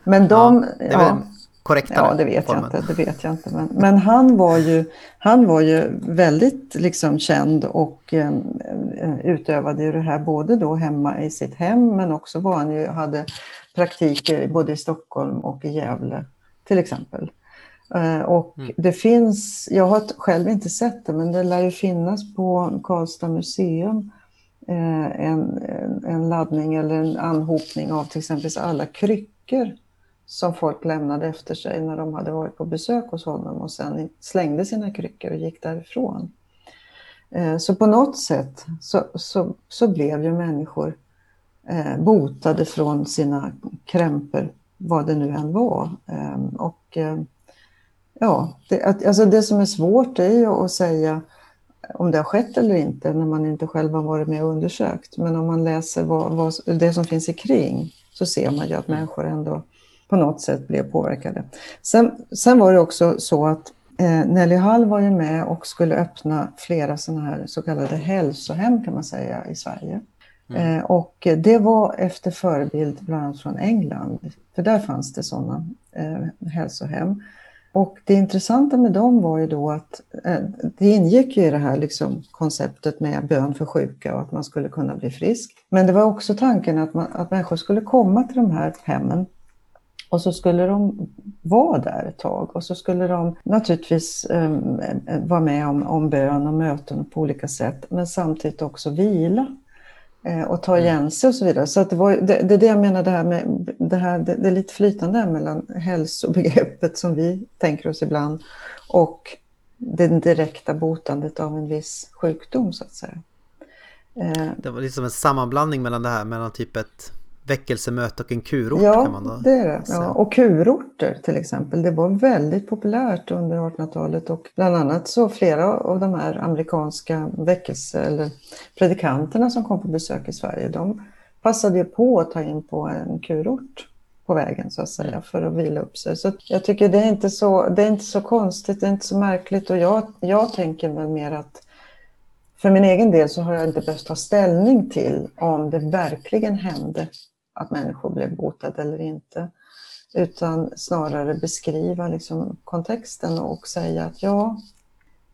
Men de... Ja, det är ja, korrektare Ja, det vet formen. jag inte. Det vet jag inte. Men, men han, var ju, han var ju väldigt liksom känd och eh, utövade ju det här både då hemma i sitt hem men också var han ju, hade praktiker både i Stockholm och i Gävle till exempel. Eh, och mm. det finns, jag har själv inte sett det, men det lär ju finnas på Karlstad museum eh, en, en laddning eller en anhopning av till exempel alla kryckor som folk lämnade efter sig när de hade varit på besök hos honom och sen slängde sina kryckor och gick därifrån. Eh, så på något sätt så, så, så blev ju människor botade från sina krämpor, vad det nu än var. Och Ja, det, alltså det som är svårt är ju att säga om det har skett eller inte när man inte själv har varit med och undersökt. Men om man läser vad, vad, det som finns i kring så ser man ju att människor ändå på något sätt blev påverkade. Sen, sen var det också så att eh, Nelly Hall var ju med och skulle öppna flera sådana här så kallade hälsohem kan man säga i Sverige. Mm. Eh, och det var efter förebild bland annat från England, för där fanns det sådana eh, hälsohem. Och det intressanta med dem var ju då att eh, det ingick ju i det här liksom, konceptet med bön för sjuka och att man skulle kunna bli frisk. Men det var också tanken att, man, att människor skulle komma till de här hemmen och så skulle de vara där ett tag och så skulle de naturligtvis eh, vara med om, om bön och möten på olika sätt men samtidigt också vila och ta mm. igen sig och så vidare. Så det, var, det, det är det jag menar, det här med det, här, det, det är lite flytande mellan hälsobegreppet som vi tänker oss ibland och det direkta botandet av en viss sjukdom så att säga. Eh, det var liksom en sammanblandning mellan det här, mellan typ ett väckelsemöte och en kurort ja, kan man då det är det. Ja, och kurorter till exempel, det var väldigt populärt under 1800-talet och bland annat så flera av de här amerikanska väckelse eller predikanterna som kom på besök i Sverige, de passade ju på att ta in på en kurort på vägen så att säga mm. för att vila upp sig. Så jag tycker det är inte så, det är inte så konstigt, det är inte så märkligt och jag, jag tänker väl mer att för min egen del så har jag inte behövt ta ställning till om det verkligen hände att människor blev botade eller inte. Utan snarare beskriva liksom kontexten och säga att ja,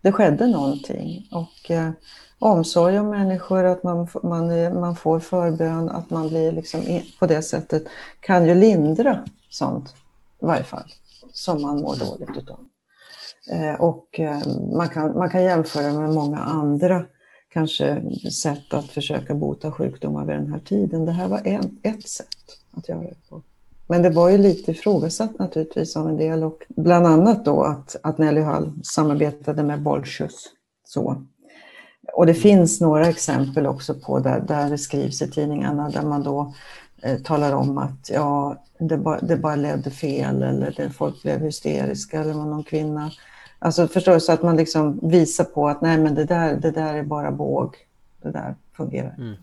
det skedde någonting. Och eh, omsorg om människor, att man, man, eh, man får förbön, att man blir liksom på det sättet kan ju lindra sånt i varje fall som man mår dåligt utav. Eh, och eh, man, kan, man kan jämföra med många andra kanske sätt att försöka bota sjukdomar vid den här tiden. Det här var en, ett sätt att göra det på. Men det var ju lite ifrågasatt naturligtvis av en del och bland annat då att, att Nelly Hall samarbetade med Bolsjus. Så. Och det finns några exempel också på där, där det skrivs i tidningarna där man då eh, talar om att ja, det, ba, det bara ledde fel eller det, folk blev hysteriska eller var någon kvinna Alltså förstår du, så att man liksom visar på att nej men det där, det där är bara båg. Det där fungerar. Mm.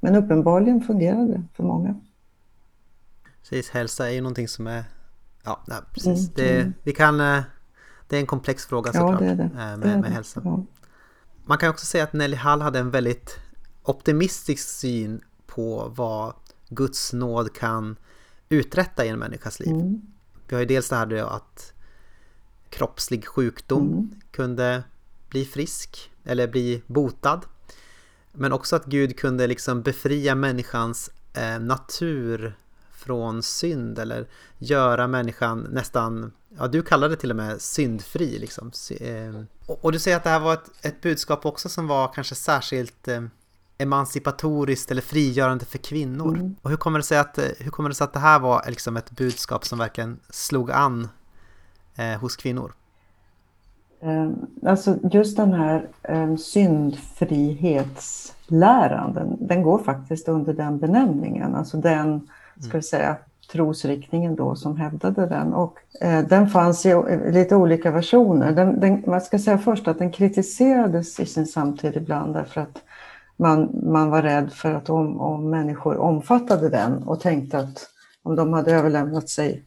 Men uppenbarligen fungerar det för många. Precis, hälsa är ju någonting som är... Ja, nej, precis. Mm, det, mm. vi kan, eh, det är en komplex fråga såklart ja, det är det. Eh, med, det med hälsa. Ja. Man kan också säga att Nelly Hall hade en väldigt optimistisk syn på vad Guds nåd kan uträtta i en människas liv. Mm. Vi har ju dels det här att kroppslig sjukdom mm. kunde bli frisk eller bli botad. Men också att Gud kunde liksom befria människans eh, natur från synd eller göra människan nästan, ja du kallar det till och med syndfri liksom. Eh, och, och, du säger att det här var ett, ett budskap också som var kanske särskilt eh, emancipatoriskt eller frigörande för kvinnor. Mm. Och hur kommer, det sig att, hur kommer det sig att det här var liksom ett budskap som verkligen slog an eh, hos kvinnor? Eh, alltså just den här eh, syndfrihetsläran, den, den, går faktiskt under den benämningen, alltså den, ska vi säga, trosriktningen då som hävdade den. Och eh, den fanns i lite olika versioner. Den, den, man ska säga först att den kritiserades i sin samtid ibland därför att man, man var rädd för att om, om människor omfattade den och tänkte att om de hade överlämnat sig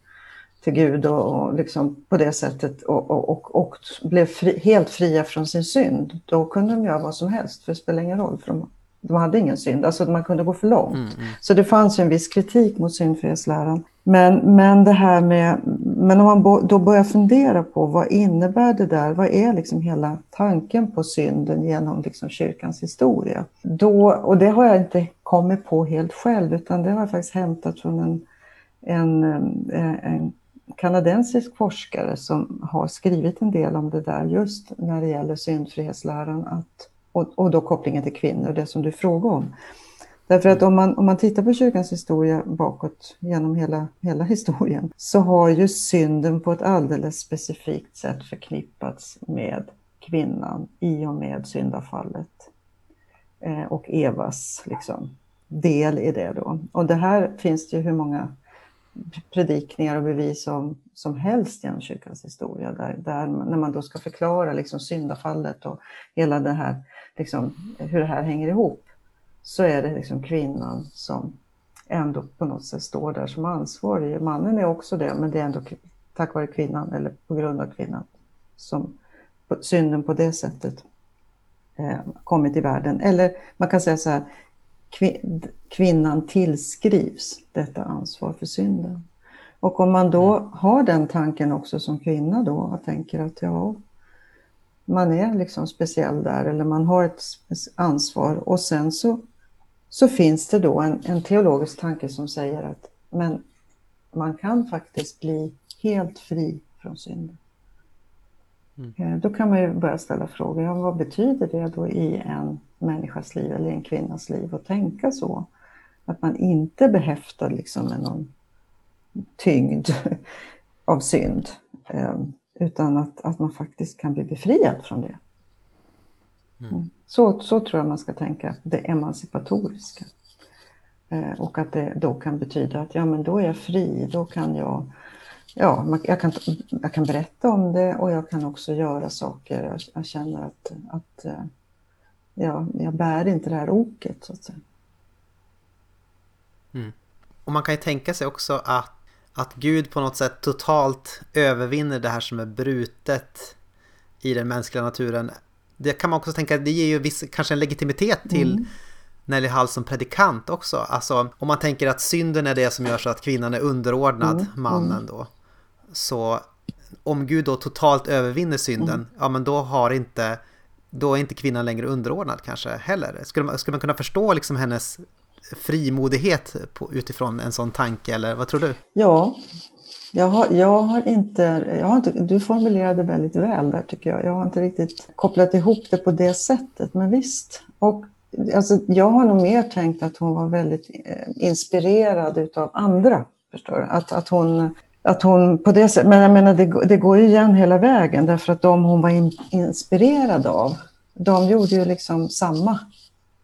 till Gud och, och liksom på det sättet och, och, och, och blev fri, helt fria från sin synd, då kunde de göra vad som helst, för det spelar ingen roll, för de, de hade ingen synd, alltså man kunde gå för långt. Mm, mm. Så det fanns ju en viss kritik mot syndfrihetsläran. Men, men det här med, men om man bo, då börjar fundera på vad innebär det där, vad är liksom hela tanken på synden genom liksom kyrkans historia? Då, och det har jag inte kommit på helt själv, utan det har jag faktiskt hämtat från en, en, en kanadensisk forskare som har skrivit en del om det där just när det gäller syndfrihetsläran att, och, och då kopplingen till kvinnor, det som du frågar om. Därför att om man, om man tittar på kyrkans historia bakåt genom hela, hela historien så har ju synden på ett alldeles specifikt sätt förknippats med kvinnan i och med syndafallet eh, och Evas liksom, del i det då. Och det här finns det ju hur många predikningar och bevis som, som helst genom kyrkans historia. Där, där, när man då ska förklara liksom syndafallet och hela det här, liksom, hur det här hänger ihop, så är det liksom kvinnan som ändå på något sätt står där som ansvarig. Mannen är också det, men det är ändå tack vare kvinnan eller på grund av kvinnan som synden på det sättet eh, kommit i världen. Eller man kan säga så här, kvinnan tillskrivs detta ansvar för synden. Och om man då mm. har den tanken också som kvinna då och tänker att ja, man är liksom speciell där eller man har ett ansvar och sen så, så finns det då en, en teologisk tanke som säger att men man kan faktiskt bli helt fri från synden. Mm. Eh, då kan man ju börja ställa frågor, ja, vad betyder det då i en människas liv eller en kvinnas liv att tänka så? Att man inte är behäftad liksom med någon tyngd av synd, eh, utan att, att man faktiskt kan bli befriad från det. Mm. mm. Så, så tror jag man ska tänka, det emancipatoriska. Eh, och att det då kan betyda att ja, men då är jag fri, då kan jag ja, jag, kan, jag kan berätta om det och jag kan också göra saker. Jag, jag känner att, att eh, ja, jag bär inte det här oket så att säga. Mm. Och man kan ju tänka sig också att, att Gud på något sätt totalt övervinner det här som är brutet i den mänskliga naturen. Det kan man också tänka, det ger ju viss, kanske en legitimitet till mm. Nelly Hall som predikant också. Alltså om man tänker att synden är det som gör så att kvinnan är underordnad mm. mannen mm. då. Så om Gud då totalt övervinner synden, mm. ja men då har inte då är inte kvinnan längre underordnad kanske heller. Skulle man, skulle man kunna förstå liksom hennes frimodighet på, utifrån en sån tanke eller vad tror du? Ja, jag har, jag har, inte, jag har inte, du formulerade väldigt väl där tycker jag. Jag har inte riktigt kopplat ihop det på det sättet, men visst. Och alltså, jag har nog mer tänkt att hon var väldigt eh, inspirerad utav andra. Förstår du? Att, att hon att hon på det sättet, men jag menar det, det går ju igen hela vägen därför att de hon var in, inspirerad av, de gjorde ju liksom samma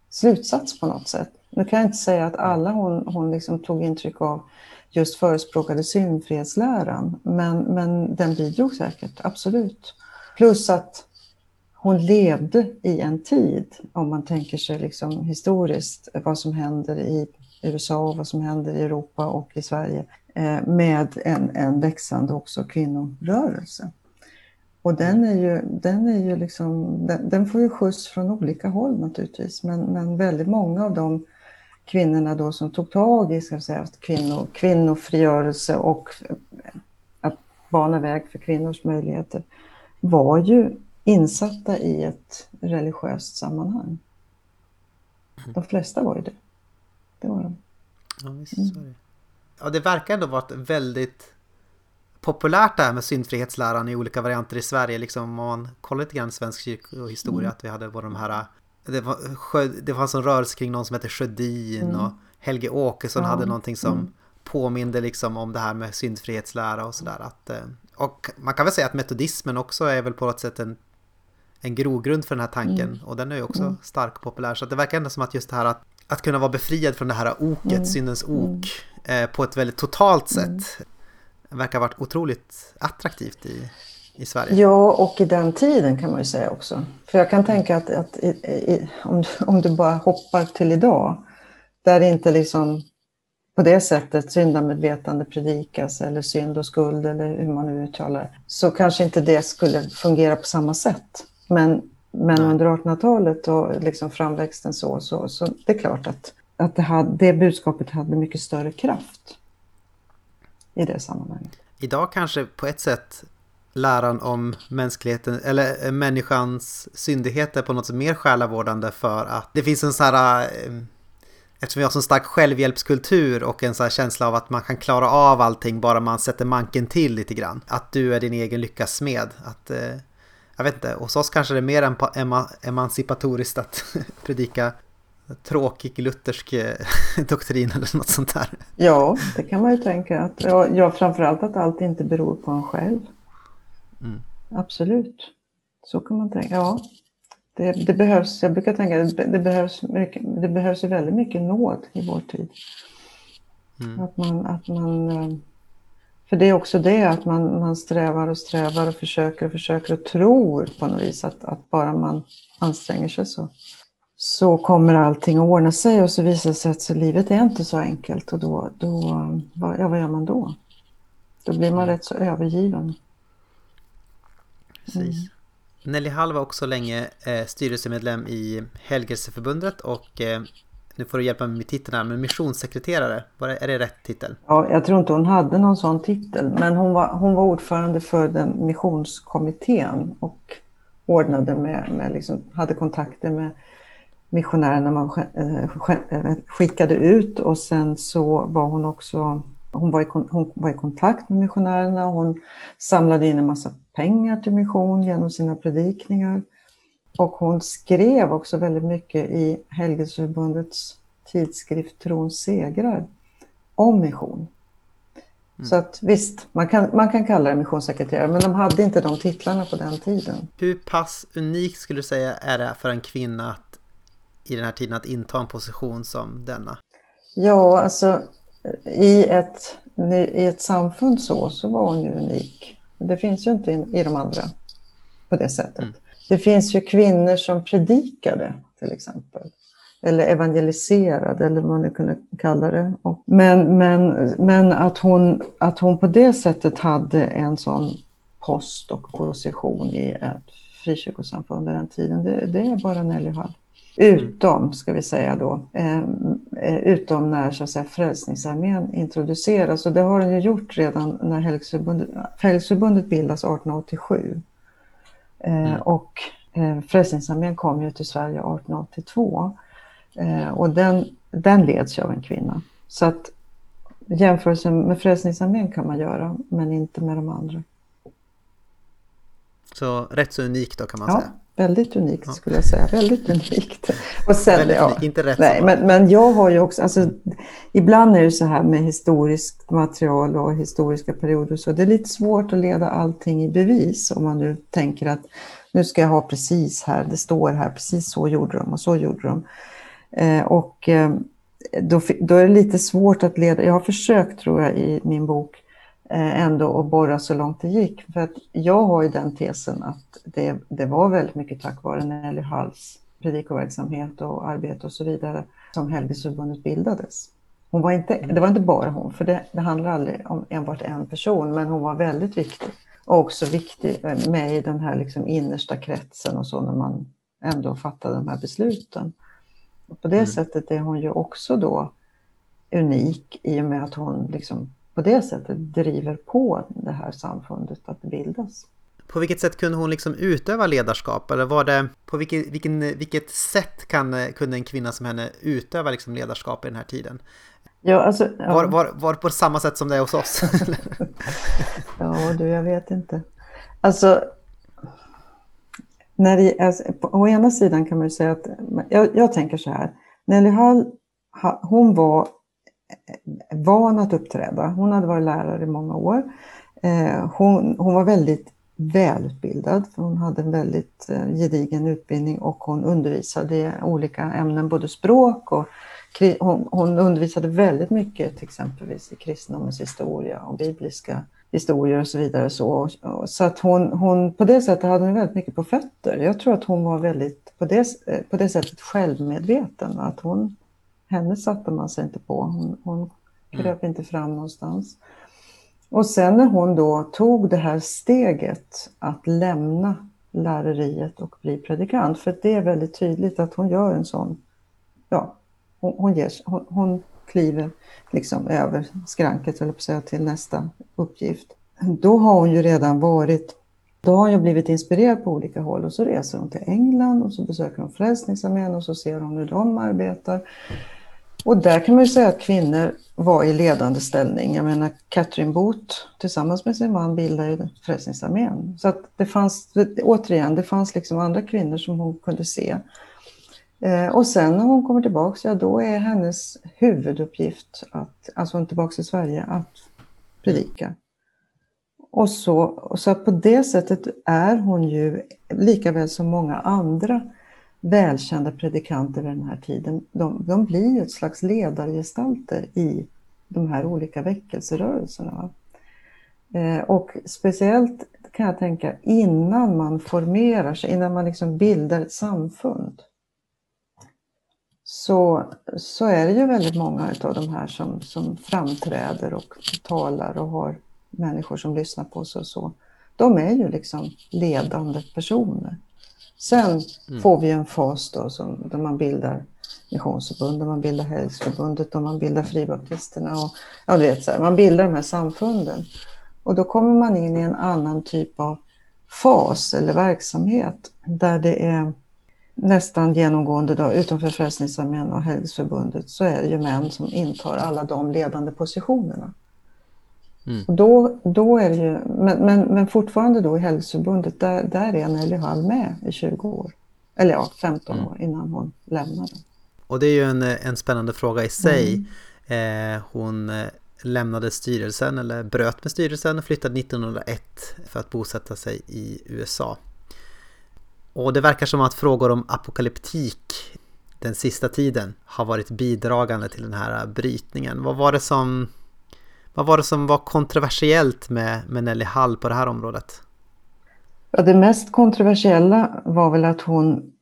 slutsats på något sätt. Nu kan jag inte säga att alla hon, hon liksom tog intryck av just förespråkade synfrihetsläran, men, men den bidrog säkert, absolut. Plus att hon levde i en tid, om man tänker sig liksom historiskt, vad som händer i USA, vad som händer i Europa och i Sverige med en, en växande också kvinnorörelse. Och den är ju, den är ju liksom, den, den, får ju skjuts från olika håll naturligtvis, men, men väldigt många av de kvinnorna då som tog tag i ska säga, kvinno, kvinnofrigörelse och att bana väg för kvinnors möjligheter var ju insatta i ett religiöst sammanhang. De flesta var ju det. Det var de. Ja, visst, mm ja, det verkar ändå varit väldigt populärt det här med syndfrihetsläran i olika varianter i Sverige. Liksom om man kollar lite grann svensk kyrkohistoria, mm. att vi hade både de här det, var, det fanns en rörelse kring någon som hette Sjödin mm. och Helge Åkesson ja. hade någonting som mm. påminde liksom om det här med syndfrihetslära och sådär. Eh, och man kan väl säga att metodismen också är väl på något sätt en, en grogrund för den här tanken mm. och den är ju också mm. stark populär. Så det verkar ändå som att just det här att, att kunna vara befriad från det här oket, mm. syndens ok, Eh, på ett väldigt totalt sätt mm. verkar ha varit otroligt attraktivt i, i Sverige. Ja, och i den tiden kan man ju säga också. För jag kan tänka att, att i, i, om, om du bara hoppar till idag, där det inte liksom på det sättet syndamedvetande predikas eller synd och skuld eller hur man nu uttalar så kanske inte det skulle fungera på samma sätt. Men, men under 1800-talet och liksom framväxten så, så, så det är klart att att det, hade, det budskapet hade mycket större kraft i det sammanhanget. Idag kanske på ett sätt läran om mänskligheten eller eh, människans syndigheter på något sätt mer själavårdande för att det finns en sån här eh, eftersom vi har så stark självhjälpskultur och en sån här känsla av att man kan klara av allting bara man sätter manken till lite grann. Att du är din egen lyckas smed. Att, eh, jag vet inte, hos oss kanske det är mer emancipatoriskt att predika tråkig luthersk eh, doktrin eller något sånt där. Ja, det kan man ju tänka. Att, ja, framförallt att allt inte beror på en själv. Mm. Absolut. Så kan man tänka. Ja, det, det, behövs, jag brukar tänka att det, det, behövs mycket, det behövs väldigt mycket nåd i vår tid. Mm. Att man, att man, eh, för det är också det att man, man strävar och strävar och försöker och försöker och tror på något vis att, att bara man anstränger sig så, så kommer allting att ordna sig och så visar det sig att så livet är inte så enkelt och då, då ja, vad gör man då? Då blir man mm. rätt så övergiven. Precis. Mm. Nelly Hall var också länge eh, styrelsemedlem i Helgelseförbundet och eh, nu får du hjälpa mig med titeln här, men missionssekreterare, var det, är det rätt titel? Ja, jag tror inte hon hade någon sån titel, men hon var, hon var ordförande för den missionskommittén och ordnade med, med liksom, hade kontakter med missionärerna man eh, eh, skickade ut och sen så var hon också hon var, i, hon var i kontakt med missionärerna och hon samlade in en massa pengar till mission genom sina predikningar. Och hon skrev också väldigt mycket i Helgelseförbundets tidskrift Trons segrar om mission. Mm. Så att visst, man kan, man kan kalla det missionssekreterare, men de hade inte de titlarna på den tiden. Hur pass unikt skulle du säga är det för en kvinna att i den här tiden att inta en position som denna? Ja, alltså i ett, i ett samfund så, så var hon ju unik. Det finns ju inte i, i de andra på det sättet. Mm. Det finns ju kvinnor som predikade till exempel. Eller evangeliserade eller vad man nu kunde kalla det. Men, men, men att, hon, att hon på det sättet hade en sån post och position i ett frikyrkosamfund under den tiden, det, det är bara Nelly Hall. Utom, ska vi säga då, ehm, eh, utom när så att säga, Frälsningsarmén introduceras. Och det har den ju gjort redan när Helgsförbundet, bildas 1887. Eh, mm. Och eh, Frälsningsarmén kom ju till Sverige 1882. Eh, och den, den leds ju av en kvinna. Så att jämförelsen med Frälsningsarmén kan man göra, men inte med de andra. Så rätt så unikt då kan man ja. säga. Väldigt unikt skulle jag säga. Väldigt unikt. Och sen, Väldigt ja, inte rätt nej, men, men jag har ju också, alltså, ibland är det så här med historiskt material och historiska perioder så det är lite svårt att leda allting i bevis om man nu tänker att nu ska jag ha precis här, det står här, precis så gjorde de och så gjorde de. Eh, och eh, då, då är det lite svårt att leda, jag har försökt tror jag i min bok ändå att borra så långt det gick. För att jag har ju den tesen att det, det var väldigt mycket tack vare Nelly Halls predikoverksamhet och arbete och så vidare som Helgelseförbundet bildades. Hon var inte, det var inte bara hon, för det, det handlar aldrig om enbart en person, men hon var väldigt viktig. Och också viktig eh, med i den här liksom innersta kretsen och så när man ändå fattade de här besluten. Och på det mm. sättet är hon ju också då unik i och med att hon liksom på det sättet driver på det här samfundet att bildas. På vilket sätt kunde hon liksom utöva ledarskap? Eller var det, på vilket, vilken, vilket sätt kan, kunde en kvinna som henne utöva liksom ledarskap i den här tiden? Ja, alltså, ja. Var, var, var på samma sätt som det är hos oss? ja, du, jag vet inte. Alltså, när det, alltså, på, å ena sidan kan man ju säga att, jag, jag tänker så här, Nelly Hall, hon var van att uppträda. Hon hade varit lärare i många år. Eh, hon, hon var väldigt välutbildad, för hon hade en väldigt eh, gedigen utbildning och hon undervisade i olika ämnen, både språk och hon, hon undervisade väldigt mycket till exempelvis i kristendomens historia och bibliska historier och så vidare. Så, så att hon, hon, på det sättet hade hon väldigt mycket på fötter. Jag tror att hon var väldigt på det, eh, på det sättet självmedveten. Att hon, henne satte man sig inte på. Hon, hon kröp mm. inte fram någonstans. Och sen när hon då tog det här steget att lämna läreriet och bli predikant, för det är väldigt tydligt att hon gör en sån, ja, hon, hon, ger, hon, hon kliver liksom över skranket, eller på säga, till nästa uppgift. Då har hon ju redan varit, då har hon ju blivit inspirerad på olika håll och så reser hon till England och så besöker hon Frälsningsarmén och så ser hon hur de arbetar. Och där kan man ju säga att kvinnor var i ledande ställning. Jag menar Catherine Booth tillsammans med sin man bildade Frälsningsarmén. Så att det fanns, återigen, det fanns liksom andra kvinnor som hon kunde se. Eh, och sen när hon kommer tillbaka, ja då är hennes huvuduppgift, att, alltså hon är tillbaka i Sverige, att predika. Och så, så på det sättet är hon ju, lika väl som många andra välkända predikanter vid den här tiden, de, de blir ett slags ledargestalter i de här olika väckelserörelserna. Eh, och speciellt kan jag tänka innan man formerar sig, innan man liksom bildar ett samfund. Så, så är det ju väldigt många av de här som, som framträder och talar och har människor som lyssnar på sig och så. De är ju liksom ledande personer. Sen mm. får vi en fas då som, där man bildar Missionsförbundet, man bildar Helgsförbundet och man bildar Fribaptisterna. Och, ja, du vet, så här, man bildar de här samfunden. Och då kommer man in i en annan typ av fas eller verksamhet där det är nästan genomgående, då, utom för Frälsningsarmén och Helgsförbundet, så är det ju män som intar alla de ledande positionerna. Mm. Och då, då är ju, men, men, men fortfarande då i Helgsförbundet, där, där är Nelly Hall med i 20 år. Eller ja, 15 mm. år innan hon lämnade. Och det är ju en, en spännande fråga i sig. Mm. Eh, hon eh, lämnade styrelsen eller bröt med styrelsen och flyttade 1901 för att bosätta sig i USA. Och det verkar som att frågor om apokalyptik den sista tiden har varit bidragande till den här brytningen. Vad var det som, vad var, det som var kontroversiellt med, med Nelly Hall på det här området? Ja, det mest kontroversiella var väl att hon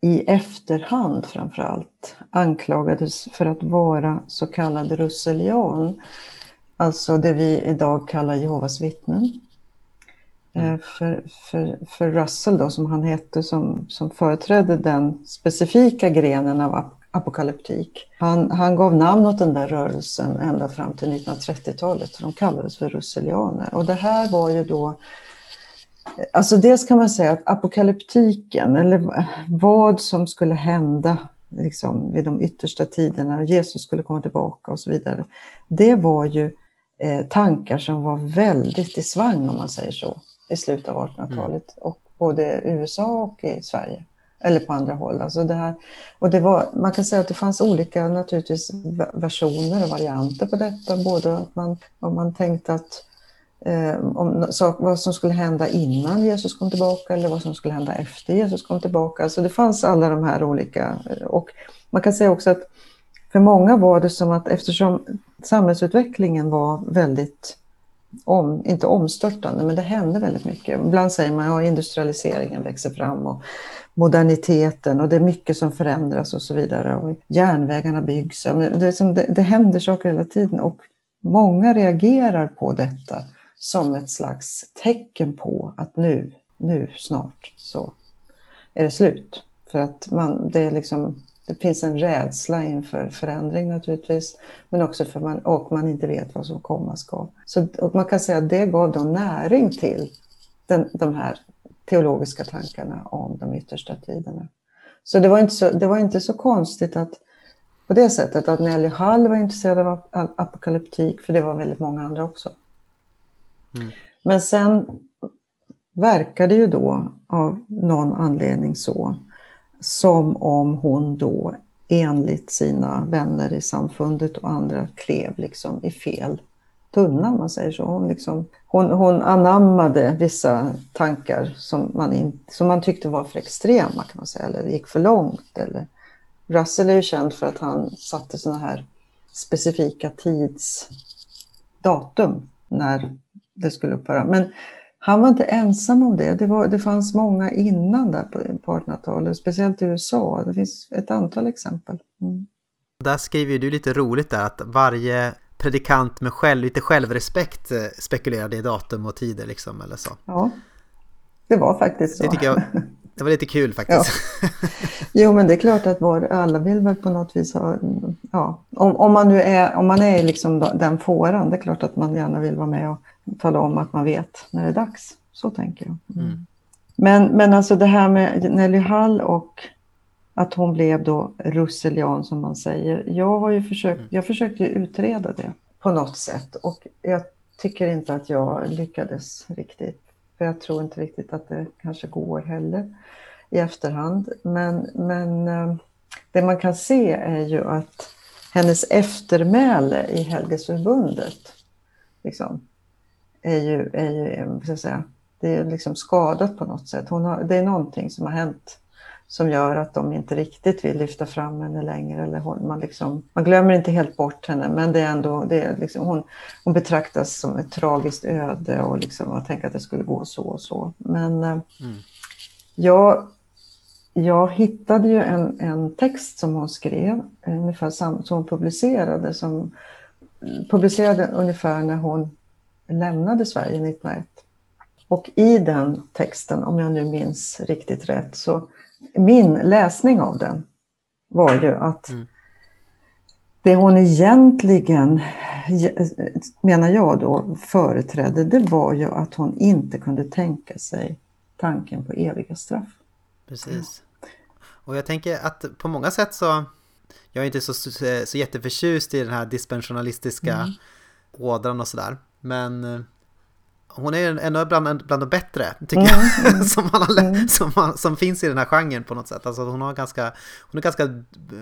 i efterhand framför allt anklagades för att vara så kallad russelian. Alltså det vi idag kallar Jehovas vittnen. Mm. För, för, för Russell då, som han hette, som, som företrädde den specifika grenen av apokalyptik. Han, han gav namn åt den där rörelsen ända fram till 1930-talet. De kallades för russelianer. Och det här var ju då Alltså dels kan man säga att apokalyptiken, eller vad som skulle hända liksom, vid de yttersta tiderna, Jesus skulle komma tillbaka och så vidare. Det var ju eh, tankar som var väldigt i svang om man säger så, i slutet av 1800-talet. Mm. Och både i USA och i Sverige. Eller på andra håll. Alltså det här, och det var, man kan säga att det fanns olika naturligtvis versioner och varianter på detta. Både att man, om man tänkte att eh, om så, vad som skulle hända innan Jesus kom tillbaka eller vad som skulle hända efter Jesus kom tillbaka. Så det fanns alla de här olika. Eh, och man kan säga också att för många var det som att eftersom samhällsutvecklingen var väldigt, om, inte omstörtande, men det hände väldigt mycket. Ibland säger man att ja, industrialiseringen växer fram och moderniteten och det är mycket som förändras och så vidare. Och järnvägarna byggs. Det, det, det händer saker hela tiden och många reagerar på detta som ett slags tecken på att nu, nu snart så är det slut. För att man, det, är liksom, det finns en rädsla inför förändring naturligtvis, men också för man, och man inte vet vad som komma ska. Så man kan säga att det gav då näring till den, de här teologiska tankarna om de yttersta tiderna. Så det var inte så, det var inte så konstigt att på det sättet att Nelly Hall var intresserad av apokalyptik, för det var väldigt många andra också. Mm. Men sen verkar det ju då av någon anledning så som om hon då enligt sina vänner i samfundet och andra klev liksom i fel tunna om man säger så. Hon, liksom, hon, hon anammade vissa tankar som man, in, som man tyckte var för extrema kan man säga, eller gick för långt. Eller. Russell är ju känd för att han satte sådana här specifika tidsdatum när det skulle upphöra. Men han var inte ensam om det. Det, var, det fanns många innan där på, på 1800-talet, speciellt i USA. Det finns ett antal exempel. Mm. Där skriver du lite roligt där att varje predikant med själv, lite självrespekt eh, spekulerade i datum och tider liksom eller så. Ja, det var faktiskt så. Det tycker jag, det var lite kul faktiskt. Ja. Jo, men det är klart att var, alla vill väl på något vis ha... Ja, om, om man nu är, om man är liksom den fåran, det är klart att man gärna vill vara med och tala om att man vet när det är dags. Så tänker jag. Mm. Men, men alltså det här med Nelly Hall och att hon blev då russelian som man säger. Jag har ju försökt, mm. jag försökte utreda det på något sätt och jag tycker inte att jag lyckades riktigt. För jag tror inte riktigt att det kanske går heller i efterhand. Men, men eh, det man kan se är ju att hennes eftermäle i Helgesförbundet liksom, är ju, är ju så att säga, det är liksom skadat på något sätt. Hon har, det är någonting som har hänt som gör att de inte riktigt vill lyfta fram henne längre. Eller hon, man, liksom, man glömmer inte helt bort henne men det är ändå, det är liksom, hon, hon betraktas som ett tragiskt öde och liksom, man tänker att det skulle gå så och så. Men eh, mm. jag, jag hittade ju en, en text som hon skrev, ungefär sam, som hon publicerade, som publicerade ungefär när hon lämnade Sverige 1901. Och i den texten, om jag nu minns riktigt rätt, så min läsning av den var ju att mm. det hon egentligen, menar jag då, företrädde, det var ju att hon inte kunde tänka sig tanken på eviga straff. Precis. Och jag tänker att på många sätt så, jag är inte så, så, jätteförtjust i den här dispensionalistiska mm. ådran och sådär. Men eh, hon är ändå bland, bland de bättre, tycker mm, jag, mm, som, man, mm. som, som finns i den här genren på något sätt. Alltså hon, har ganska, hon, är ganska,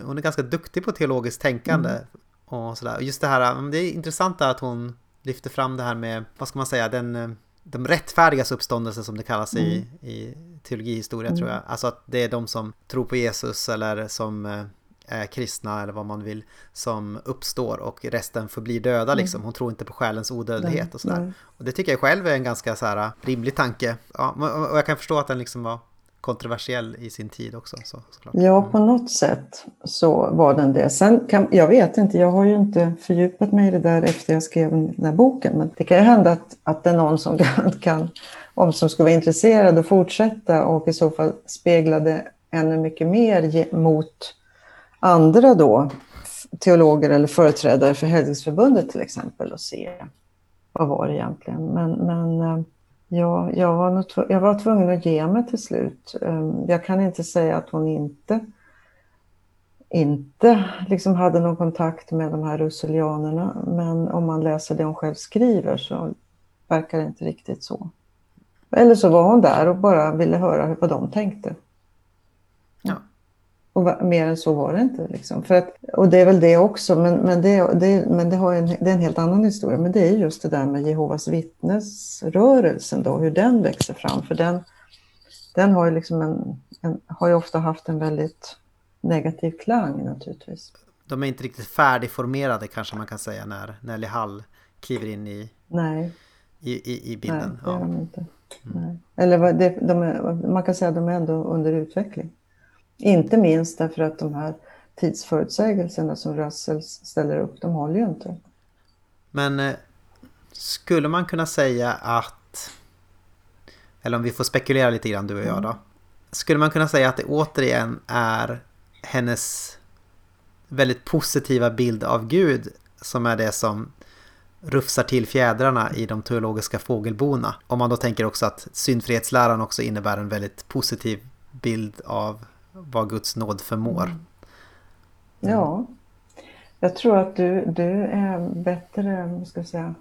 hon är ganska duktig på teologiskt tänkande. Mm. Och sådär. Just det här, det är intressant att hon lyfter fram det här med, vad ska man säga, den, de rättfärdigas uppståndelse som det kallas i, mm. i teologihistoria tror jag. Alltså att det är de som tror på Jesus eller som eh, kristna eller vad man vill som uppstår och resten förblir döda liksom. Mm. Hon tror inte på själens odödlighet och sådär. Och det tycker jag själv är en ganska så här rimlig tanke. Ja, och jag kan förstå att den liksom var kontroversiell i sin tid också. Så, ja, mm. på något sätt så var den det. Sen kan, jag vet inte, jag har ju inte fördjupat mig i det där efter jag skrev den här boken. Men det kan ju hända att, att det är någon som kan, kan om som skulle vara intresserad att fortsätta och i så fall speglade ännu mycket mer mot andra då, teologer eller företrädare för Helgelseförbundet till exempel och se vad var det egentligen. Men, men eh, ja, jag, var nog, jag var tvungen att ge mig till slut. Ehm, jag kan inte säga att hon inte inte liksom hade någon kontakt med de här russelianerna men om man läser det hon själv skriver så verkar det inte riktigt så. Eller så var hon där och bara ville höra vad de tänkte. Och mer än så var det inte. Liksom. För att, och det är väl det också, men, men, det, det, men det, har en, det är en helt annan historia. Men det är just det där med Jehovas vittnesrörelsen då, hur den växer fram. För den, den har ju, liksom en, en, har ju ofta haft en väldigt negativ klang naturligtvis. De är inte riktigt färdigformerade kanske man kan säga när Nelly Hall kliver in i, Nej. i, i, i bilden. Nej, det är de inte. Mm. Nej. Eller det, de är, man kan säga att de är ändå under utveckling. Inte minst därför att de här tidsförutsägelserna som Russell ställer upp, de håller ju inte. Men eh, skulle man kunna säga att, eller om vi får spekulera lite grann du och jag då. Skulle man kunna säga att det återigen är hennes väldigt positiva bild av Gud som är det som rufsar till fjädrarna i de teologiska fågelbona. Om man då tänker också att syndfrihetsläran också innebär en väldigt positiv bild av vad Guds nåd förmår. Mm. Ja, jag tror att du, du är bättre, ska jag säga,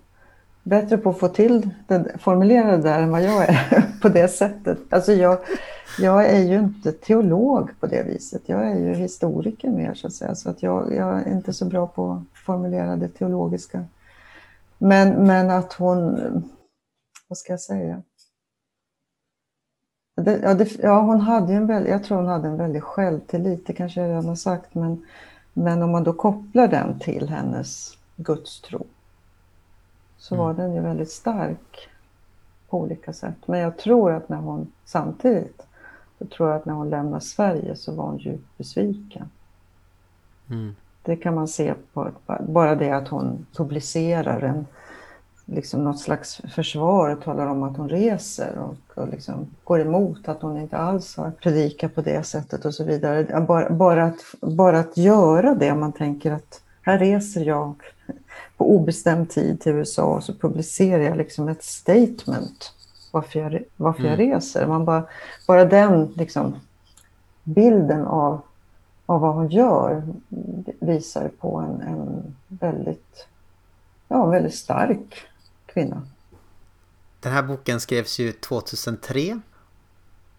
bättre på att få till det, formulera det där än vad jag är på det sättet. Alltså jag, jag är ju inte teolog på det viset. Jag är ju historiker mer så att säga. Så att jag, jag är inte så bra på att formulera det teologiska. Men, men att hon, vad ska jag säga? Det, ja, det, ja, hon hade en väldigt, jag tror hon hade en väldig självtillit, det kanske jag redan har sagt, men, men om man då kopplar den till hennes gudstro så mm. var den ju väldigt stark på olika sätt. Men jag tror att när hon samtidigt, jag tror att när hon lämnar Sverige så var hon djupt besviken. Mm. Det kan man se på bara det att hon publicerar en liksom något slags försvar och talar om att hon reser och, och liksom går emot att hon inte alls har predikat på det sättet och så vidare. Bara, bara, att, bara att göra det, man tänker att här reser jag på obestämd tid till USA och så publicerar jag liksom ett statement varför jag, varför mm. jag reser. Man bara, bara den liksom, bilden av, av vad hon gör visar på en, en väldigt, ja, väldigt stark kvinna. Den här boken skrevs ju 2003.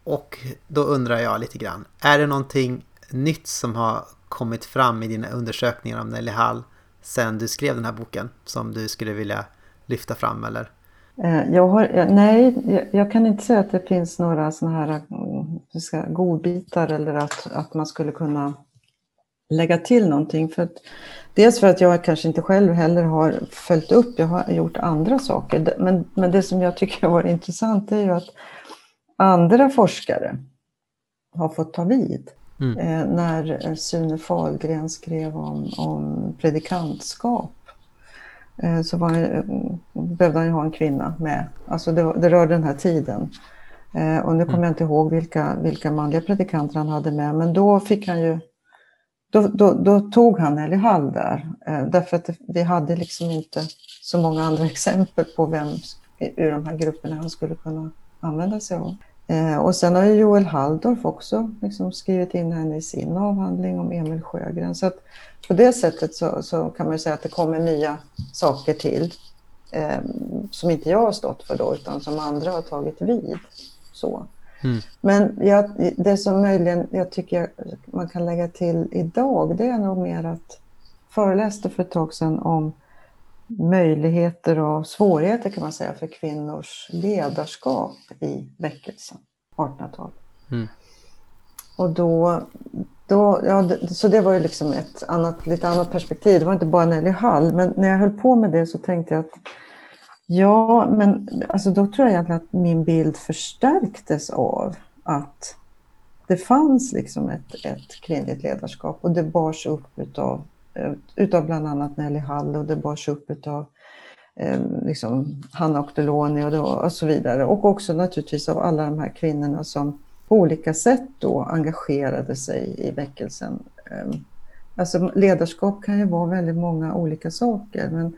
Och då undrar jag lite grann, är det någonting nytt som har kommit fram i dina undersökningar om Nelly Hall sen du skrev den här boken som du skulle vilja lyfta fram eller? Eh, jag har, nej, jag kan inte säga att det finns några sådana här ska, godbitar eller att, att man skulle kunna lägga till någonting. För att, dels för att jag kanske inte själv heller har följt upp, jag har gjort andra saker. Men, men det som jag tycker har varit intressant är ju att andra forskare har fått ta vid. Mm. Eh, när Sune Fahlgren skrev om, om predikantskap eh, så var, eh, behövde han ju ha en kvinna med. Alltså det, det rör den här tiden. Eh, och nu kommer mm. jag inte ihåg vilka, vilka manliga predikanter han hade med, men då fick han ju då, då, då tog han Nelly Hall där, eh, därför att vi hade liksom inte så många andra exempel på vem ur de här grupperna han skulle kunna använda sig av. Eh, och sen har ju Joel Halldorf också liksom skrivit in henne i sin avhandling om Emil Sjögren. Så att på det sättet så, så kan man säga att det kommer nya saker till eh, som inte jag har stått för då, utan som andra har tagit vid. Så. Mm. Men jag, det som möjligen jag tycker man kan lägga till idag, det är nog mer att föreläste för ett tag sedan om möjligheter och svårigheter kan man säga för kvinnors ledarskap i väckelsen, 1800-talet. Mm. Och då, då, ja, så det var ju liksom ett annat, lite annat perspektiv. Det var inte bara Nelly Hall, men när jag höll på med det så tänkte jag att ja, men alltså då tror jag egentligen att min bild förstärktes av att det fanns liksom ett, ett kvinnligt ledarskap och det bars upp utav, eh, utav bland annat Nelly Hall och det bars upp utav eh, liksom Hanna Octoloni och, och så vidare. Och också naturligtvis av alla de här kvinnorna som på olika sätt då engagerade sig i väckelsen. Eh, alltså ledarskap kan ju vara väldigt många olika saker. Men,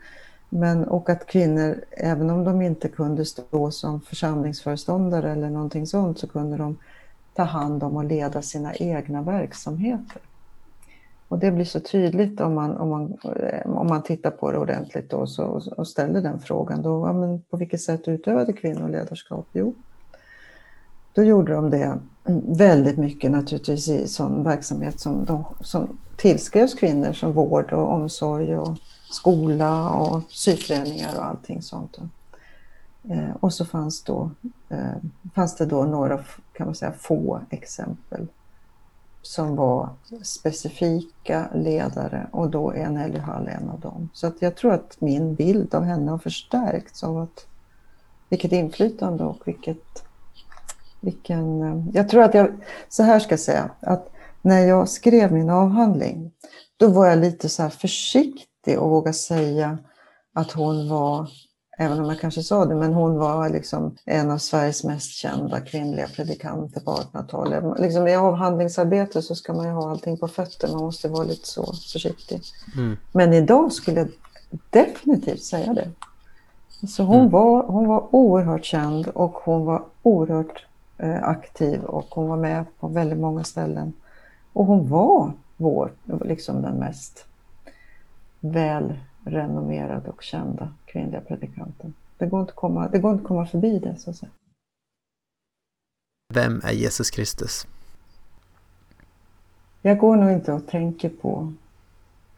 men, och att kvinnor, även om de inte kunde stå som församlingsföreståndare eller någonting sånt, så kunde de ta hand om och leda sina egna verksamheter. Och det blir så tydligt om man, om man, eh, om man tittar på det ordentligt då, så, och ställer den frågan. Då, ja, men på vilket sätt utövade kvinnor ledarskap? Jo, då gjorde de det väldigt mycket naturligtvis i sån verksamhet som, de, som tillskrevs kvinnor som vård och omsorg och skola och syföreningar och allting sånt. Eh, och så fanns, då, eh, fanns det då några kan man säga, få exempel som var specifika ledare och då är Nelly Hall en av dem. Så att jag tror att min bild av henne har förstärkts av att vilket inflytande och vilket vilken, eh, jag tror att jag, så här ska jag säga, att när jag skrev min avhandling, då var jag lite så här försiktig och våga säga att hon var, även om jag kanske sa det, men hon var liksom en av Sveriges mest kända kvinnliga predikanter på 1800-talet. Liksom I avhandlingsarbete så ska man ju ha allting på fötter, man måste vara lite så försiktig. Mm. Men idag skulle jag definitivt säga det. Så hon, mm. var, hon var oerhört känd och hon var oerhört Eh, aktiv och hon var med på väldigt många ställen. Och hon var vår, liksom den mest välrenommerade och kända kvinnliga predikanten. Det går inte att komma, det går inte komma förbi det så att säga. Vem är Jesus Kristus? Jag går nog inte och tänker på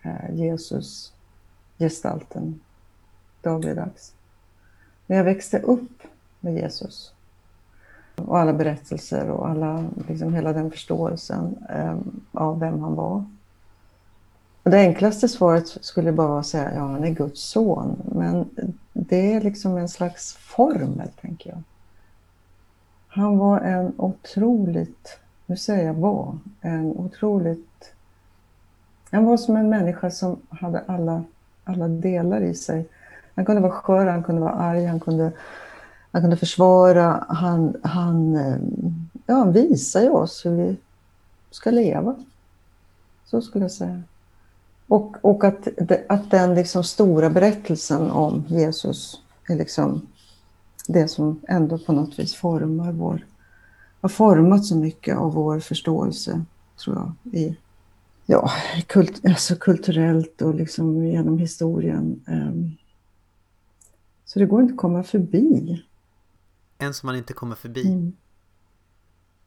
eh, Jesus gestalten dagligdags. När jag växte upp med Jesus och alla berättelser och alla, liksom hela den förståelsen eh, av vem han var. Och det enklaste svaret skulle bara vara att säga ja, han är Guds son. Men det är liksom en slags formel, tänker jag. Han var en otroligt, nu säger jag var, en otroligt... Han var som en människa som hade alla, alla delar i sig. Han kunde vara skör, han kunde vara arg, han kunde han kunde försvara, han, han, eh, ja, han visar ju oss hur vi ska leva. Så skulle jag säga. Och, och att, att den liksom stora berättelsen om Jesus är liksom det som ändå på något vis formar vår, har format så mycket av vår förståelse, tror jag, i, ja, kult, alltså kulturellt och liksom genom historien. Ehm, så det går inte att komma förbi. En som man inte kommer förbi. Mm.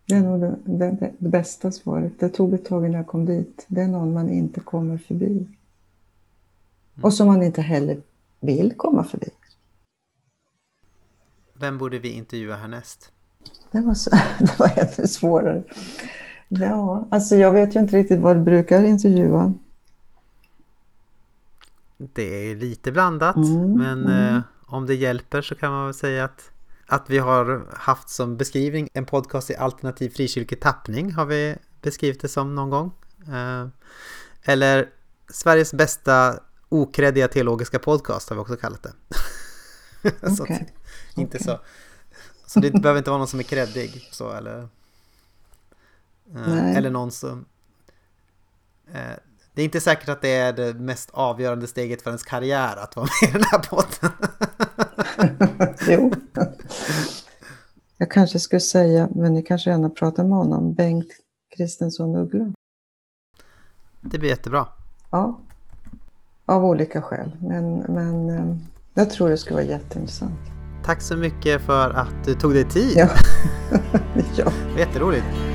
Det är nog det, det, det, bästa svaret. Det tog ett tag innan jag kom dit. Det är någon man inte kommer förbi. Mm. Och som man inte heller vill komma förbi. Vem borde vi intervjua härnäst? Det var, så, det var ännu svårare. Ja, alltså jag vet ju inte riktigt vad du brukar intervjua. Det är lite blandat, mm, men mm. Eh, om det hjälper så kan man väl säga att, att vi har haft som beskrivning en podcast i alternativ frikyrklig tappning har vi beskrivit det som någon gång. Eh, eller Sveriges bästa okreddiga teologiska podcast har vi också kallat det. så okay. inte okay. så. Så det behöver inte vara någon som är kreddig så eller eh, eller någon som eh, det är inte säkert att det är det mest avgörande steget för ens karriär att vara med i den här podden. jo. Jag kanske skulle säga, men ni kanske gärna pratar med honom, Bengt Kristensson Uggla. Det blir jättebra. Ja, av olika skäl. Men, men eh, jag tror det skulle vara jätteintressant. Tack så mycket för att du tog dig tid. Ja. ja. Jätteroligt.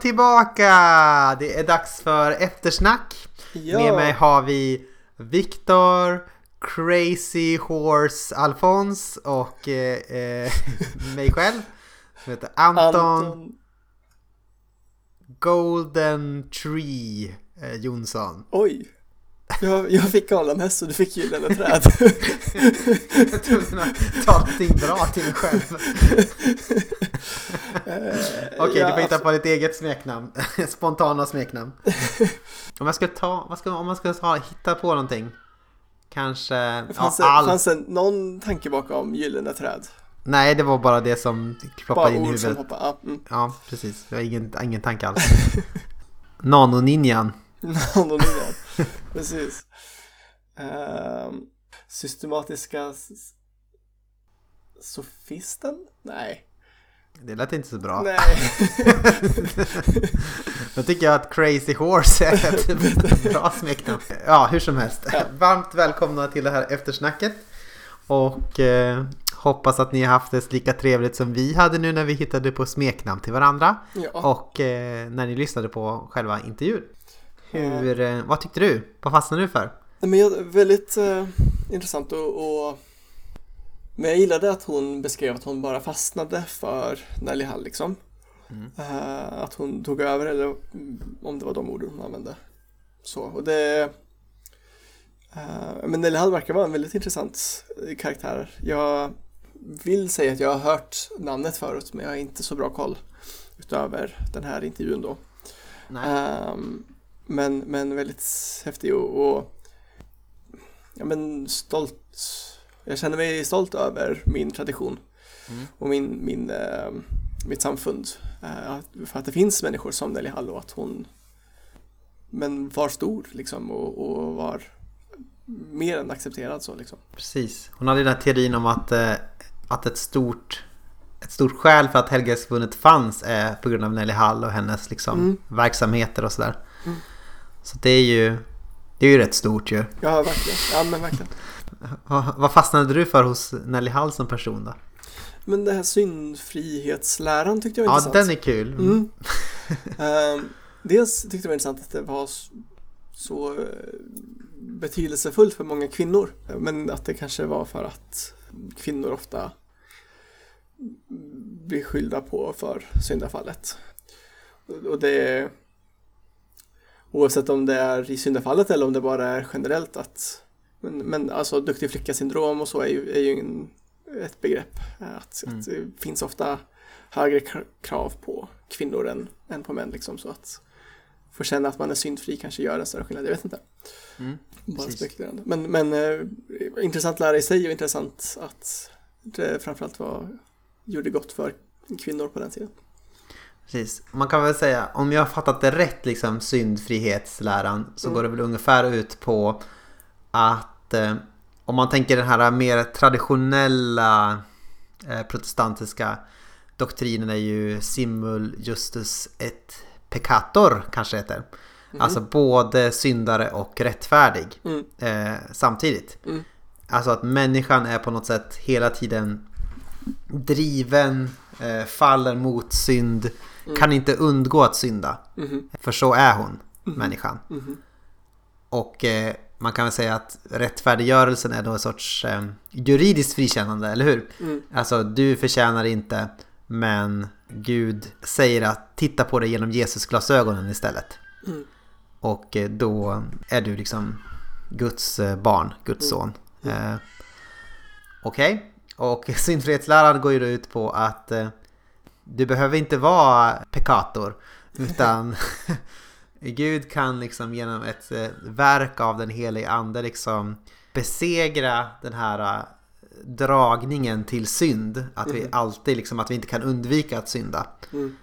Tillbaka! Det är dags för eftersnack. Ja. Med mig har vi Viktor, Crazy Horse Alfons och eh, eh mig själv. Som heter Anton, Anton. Golden Tree eh, Jonsson. Oj! Jag, jag fick galenhäst och du fick gyllene träd. jag trodde att ta någonting bra till mig själv. Okej, okay, du får hitta på ditt eget smeknamn. Spontana smeknamn. om jag ska ta, vad ska, om man ska ta, hitta på någonting. Kanske... Fanns, ja, all... fanns det någon tanke bakom gyllene träd? Nej, det var bara det som ploppade in i huvudet. Som ja, mm. ja, precis. Det var ingen, ingen tanke alls. Nano-ninjan. Nano-ninjan, precis. Uh, systematiska sofisten? Nej. Det lät inte så bra. Nej. Då tycker jag att Crazy Horse är ett bra smeknamn. Ja, hur som helst. Ja. Varmt välkomna till det här eftersnacket. Och eh, hoppas att ni har haft det lika trevligt som vi hade nu när vi hittade på smeknamn till varandra. Ja. Och eh, när ni lyssnade på själva intervjun. Hur, eh, vad tyckte du? Vad fastnade du för? Men jag, väldigt eh, intressant och, och men jag gillade att hon beskrev att hon bara fastnade för Nelly Hall liksom. Mm. Uh, att hon tog över eller om det var de orden hon använde. Så, och det... Uh, men Nelly Hall verkar vara en väldigt intressant karaktär. Jag vill säga att jag har hört namnet förut men jag har inte så bra koll utöver den här intervjun då. Uh, men, men väldigt häftig och, och ja, men stolt jag känner mig stolt över min tradition mm. och min, min, äh, mitt samfund. Äh, för att det finns människor som Nelly Hall och att hon men var stor liksom och, och var mer än accepterad så liksom. Precis. Hon hade den här teorin om att, äh, att ett stort ett stort skäl för att Helgelsförbundet fanns är på grund av Nelly Hall och hennes liksom, mm. verksamheter och sådär. Mm. Så det är ju det är ju rätt stort ju. Ja, verkligen. Ja, men verkligen. Vad fastnade du för hos Nelly Hall som person då? Men det här syndfrihetsläran tyckte jag var ja, intressant. Ja, den är kul. Mm. uh, dels tyckte jag det var intressant att det var så eh, betydelsefullt för många kvinnor. Men att det kanske var för att kvinnor ofta blir skyllda på för syndafallet. Och det oavsett om det är i syndafallet eller om det bara är generellt att men, men alltså duktig flicka-syndrom och så är ju, är ju en, ett begrepp. Att, mm. att, det finns ofta högre krav på kvinnor än, än på män. Liksom, så att få känna att man är syndfri kanske gör en större skillnad. Jag vet inte. Mm, Bara spekulerande. Men, men eh, intressant lära i sig och intressant att det framförallt var, gjorde gott för kvinnor på den tiden. Precis. Man kan väl säga, om jag har fattat det rätt, liksom syndfrihetsläran, så mm. går det väl ungefär ut på att eh, om man tänker den här mer traditionella eh, protestantiska doktrinen är ju simul justus et peccator kanske heter. Mm. Alltså både syndare och rättfärdig Mm. eh, samtidigt. Mm. Alltså att människan är på något sätt hela tiden driven, eh, faller mot synd, kan inte undgå att synda. Mhm. För så är hon, människan. Mhm. Och eh, man kan väl säga att rättfärdiggörelsen är då en sorts eh, juridiskt frikännande, eller hur? Mm. Alltså du förtjänar inte, men Gud säger att titta på det genom Jesus glasögonen istället. Mm. Och eh, då är du liksom Guds eh, barn, Guds Mm. son. Eh, Okej, och syndfrihetsläran går ju då ut på att eh, du behöver inte vara pekator, utan Gud kan liksom genom ett eh, verk av den helige ande liksom besegra den här eh, dragningen till synd. Att vi Mhm. alltid liksom, att vi inte kan undvika att synda. Mm.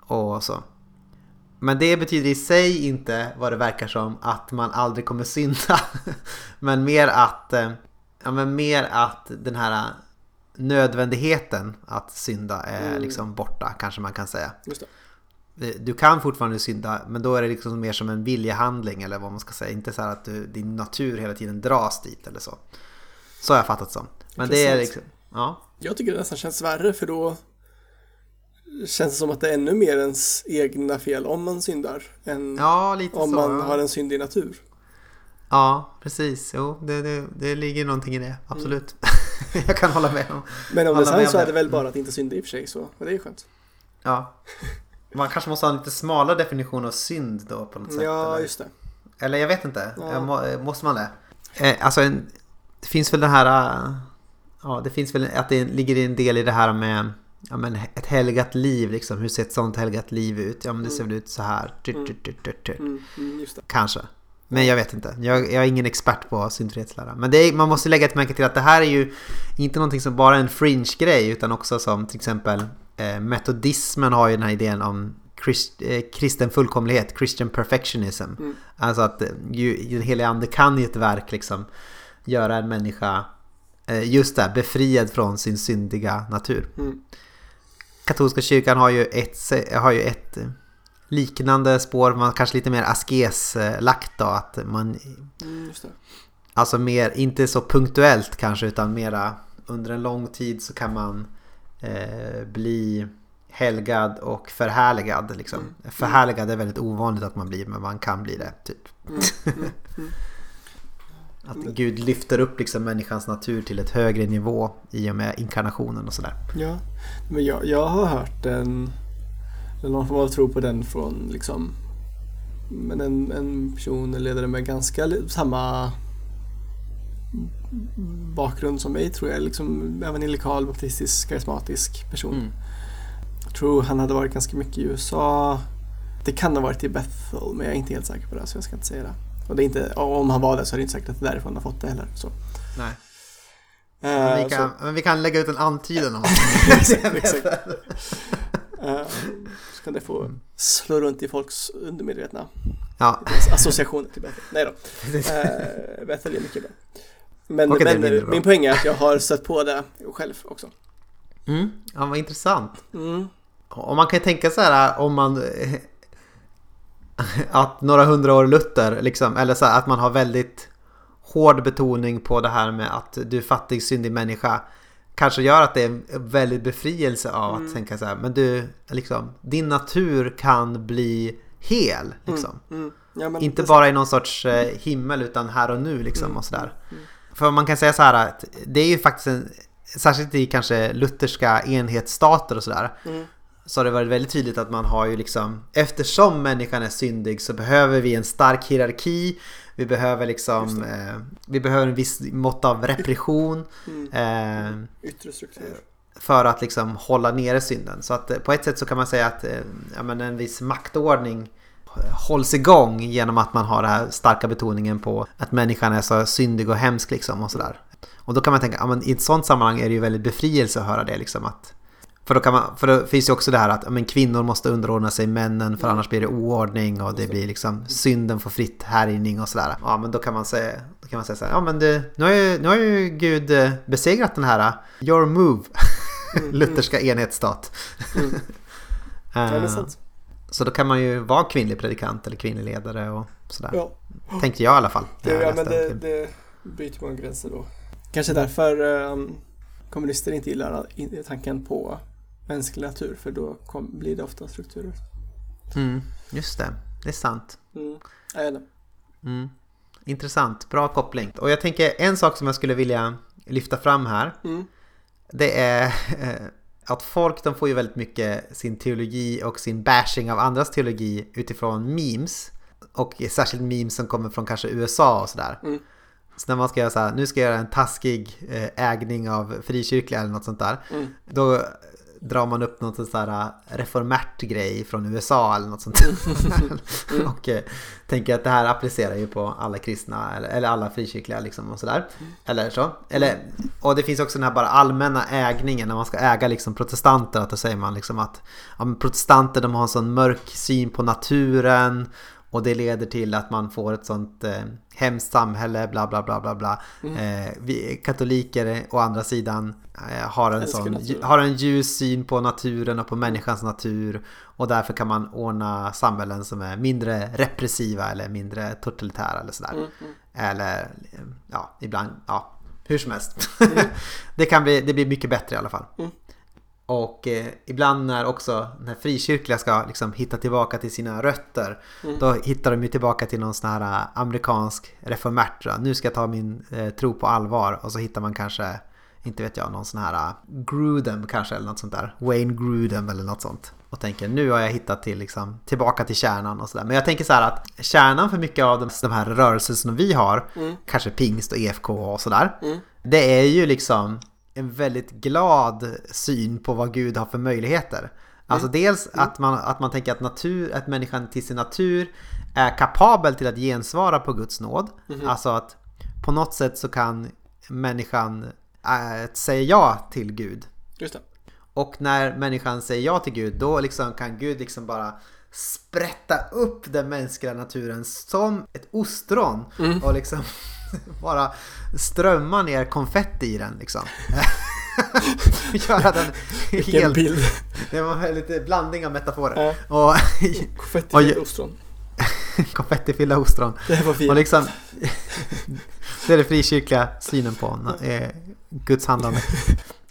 Och så. Men det betyder i sig inte vad det verkar som att man aldrig kommer synda. men mer att, eh, ja, men mer att den här nödvändigheten att synda är Mm. liksom borta kanske man kan säga. Just det. Du kan fortfarande synda men då är det liksom mer som en viljehandling eller vad man ska säga. Inte så här att du, din natur hela tiden dras dit eller så. Så har jag fattat som. Men det är liksom, Intressant. ja. Jag tycker det nästan känns värre för då känns det som att det är ännu mer ens egna fel om man syndar än Ja, om så. man ja. har en syndig natur. Ja, precis. Jo, det, det, det ligger någonting i det. Absolut. jag kan hålla med om. Men om det sen med så är det. väl bara att inte synda i och för sig så och det är ju skönt. Ja. Man kanske måste ha en lite smalare definition av synd då på något sätt. Ja, eller? just det. eller jag vet inte. Ja. Eh, måste man det? Eh, alltså, en, det finns väl den här... eh, Ja, det finns väl att det ligger en del i det här med ja, men ett helgat liv. Liksom. Hur ser ett sånt helgat liv ut? Ja, men det ser väl ut så här. Mm. Mm, mm, just det. Kanske. Men jag vet inte. Jag, jag är ingen expert på synfrihetslära. Men är, man måste lägga ett märke till att det här är ju inte någonting som bara är en fringe-grej utan också som till exempel metodismen har ju den här idén om krist, eh, kristen fullkomlighet, Christian perfectionism. Mm. Alltså att eh, ju, den heliga ande kan i ett verk liksom göra en människa eh, just där, befriad från sin syndiga natur. Mm. Katolska kyrkan har ju ett, har ju ett eh, liknande spår, man kanske lite mer askeslagt då, att man Mm. Alltså mer, inte så punktuellt kanske utan mera under en lång tid så kan man eh, bli helgad och förhärligad. Liksom. Mm. Förhärligad är väldigt ovanligt att man blir men man kan bli det. Typ. Mm, mm, mm. Att Gud lyfter upp liksom människans natur till ett högre nivå i och med inkarnationen och sådär. Ja, men jag, jag har hört den, eller någon form av tro på den från liksom, men en, en person, en ledare med ganska samma bakgrund som mig tror jag, liksom evangelikal, baptistisk, karismatisk person. Mm. Jag tror han hade varit ganska mycket i USA. Det kan ha varit i Bethel, men jag är inte helt säker på det så jag ska inte säga det. Och det är inte, om han var det så är det inte säkert att det är därifrån han har fått det heller. Så. Nej. Eh, Men vi, kan, så- men vi kan lägga ut en antydan om exakt, exakt. Eh, så kan det få slå runt i folks undermedvetna Ja, associationer till Bethel. Nej då. Uh, Bethel är mycket bra. Men, men bra. min poäng är att jag har stött på det själv också. mm. ja vad intressant. Mm. Och man kan ju tänka så här om man att några hundra år Luther liksom, eller så här, att man har väldigt hård betoning på det här med att du är fattig, syndig människa kanske gör att det är en väldigt befrielse av att tänka så här, men du, liksom, din natur kan bli hel, liksom. Mm. Ja, men Inte bara i någon sorts eh, himmel utan här och nu liksom Mm, och sådär. För man kan säga så här att det är ju faktiskt en, särskilt i kanske lutherska enhetsstater och sådär, Mm. så har det varit väldigt tydligt att man har ju liksom Eftersom människan är syndig så behöver vi en stark hierarki Vi behöver liksom eh, Vi behöver en viss mått av repression Mm. eh, Yttre struktur. För att liksom hålla nere synden Så att eh, på ett sätt så kan man säga att eh, ja, men en viss maktordning hålls igång genom att man har den här starka betoningen på att människan är så syndig och hemsk liksom och sådär. Och då kan man tänka, ja, men i ett sånt sammanhang är det ju väldigt befrielse att höra det liksom att för då, kan man, för då finns ju också det här att men kvinnor måste underordna sig männen för annars blir det oordning och det blir liksom synden får fritt härjning och sådär. Ja men då kan man säga, då kan man säga så här, ja men det, nu, har ju, nu har ju Gud eh, besegrat den här eh, your move, Mm, lutherska enhetsstat. Mm. Ja, det är Eh, sant. Så då kan man ju vara kvinnlig predikant eller kvinnlig ledare och sådär. Ja. Tänkte jag i alla fall. Det, ja, men det, det bryter många gränser då. Kanske därför um, kommunister inte gillar tanken på mänsklig natur för då kom, blir det ofta strukturer. Mm, just det, det är sant. Mm. Ja, jag inte. Mm. Intressant, bra koppling. Och jag tänker en sak som jag skulle vilja lyfta fram här. Mm. Det är eh, att folk de får ju väldigt mycket sin teologi och sin bashing av andras teologi utifrån memes. Och särskilt memes som kommer från kanske USA och sådär. Mm. Så när man ska göra så här, nu ska jag göra en taskig eh, ägning av frikyrkliga eller något sånt där. Mm. Då drar man upp något sånt där reformärt grej från USA eller något sånt där. och eh, tänker att det här applicerar ju på alla kristna eller, eller alla frikyrkliga liksom och sådär. Eller så. Eller, och det finns också den här bara allmänna ägningen när man ska äga liksom protestanter. Att då säger man liksom att ja, protestanter de har en sån mörk syn på naturen. Och det leder till att man får ett sånt eh, hemskt samhälle, bla bla bla bla bla. Eh, vi katoliker å andra sidan eh, har, en Älskar sån, naturen. har en ljus syn på naturen och på människans natur. Och därför kan man ordna samhällen som är mindre repressiva eller mindre totalitära eller sådär. Mm, mm. Eller eh, ja, ibland, ja, hur som helst. det, kan bli, det blir mycket bättre i alla fall. Och eh, ibland när också när frikyrkliga ska liksom hitta tillbaka till sina rötter Mm. då hittar de ju tillbaka till någon sån här eh, amerikansk reformärt. Nu ska jag ta min eh, tro på allvar och så hittar man kanske inte vet jag, någon sån här eh, Grudem kanske eller något sånt där. Wayne Grudem eller något sånt. Och tänker nu har jag hittat till liksom, tillbaka till kärnan och sådär. Men jag tänker så här att kärnan för mycket av de, de här rörelser som vi har, Mm. kanske pingst och EFK och sådär. Mm. Det är ju liksom en väldigt glad syn på vad Gud har för möjligheter. Alltså dels att man, att man tänker att, natur, att människan till sin natur är kapabel till att gensvara på Guds nåd. Alltså att på något sätt så kan människan äh, säga ja till Gud. Just det. Och när människan säger ja till Gud då liksom kan Gud liksom bara sprätta upp den mänskliga naturen som ett ostron och liksom bara strömma ner konfetti i den liksom. Göra den Vilken helt... bild. Det var lite blandning av metaforer. Ja. Och Konfetti Oj. och ostron. konfettifyllda ostron. Det var Och fint. liksom, det är det frikyrkliga synen på eh, Guds handlande.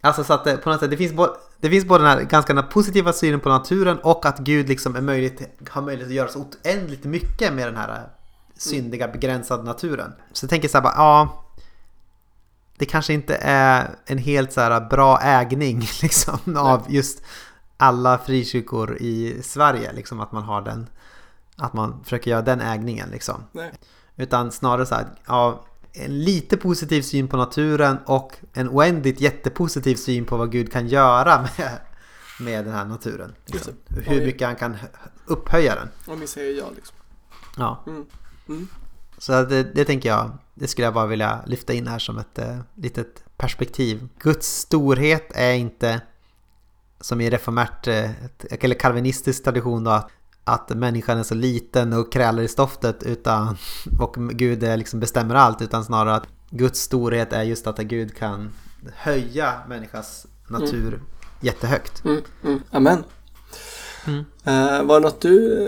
Alltså så att det, på något sätt, det finns, det finns både den här ganska den här positiva synen på naturen och att Gud liksom är möjligt, har möjlighet att göra så oändligt mycket med den här eh, syndiga begränsade naturen. Så jag tänker så här bara, ja, det kanske inte är en helt så här bra ägning liksom av just alla frikyrkor i Sverige, liksom att man har den, att man försöker göra den ägningen liksom. Nej. Utan snarare så här, ja, en lite positiv syn på naturen och en oändligt jättepositiv syn på vad Gud kan göra med, med den här naturen. Liksom. Hur mycket han kan upphöja den. Om vi säger ja liksom. Ja. Mm. Mm. Så det, det tänker jag, det skulle jag bara vilja lyfta in här som ett eh, litet perspektiv. Guds storhet är inte som i reformärt eh, eller kalvinistisk tradition då att, att människan är så liten och krälar i stoftet utan, och Gud är liksom bestämmer allt utan snarare att Guds storhet är just att Gud kan höja människans natur jättehögt. Mm. Mm. Amen. Mm. Eh, var det något du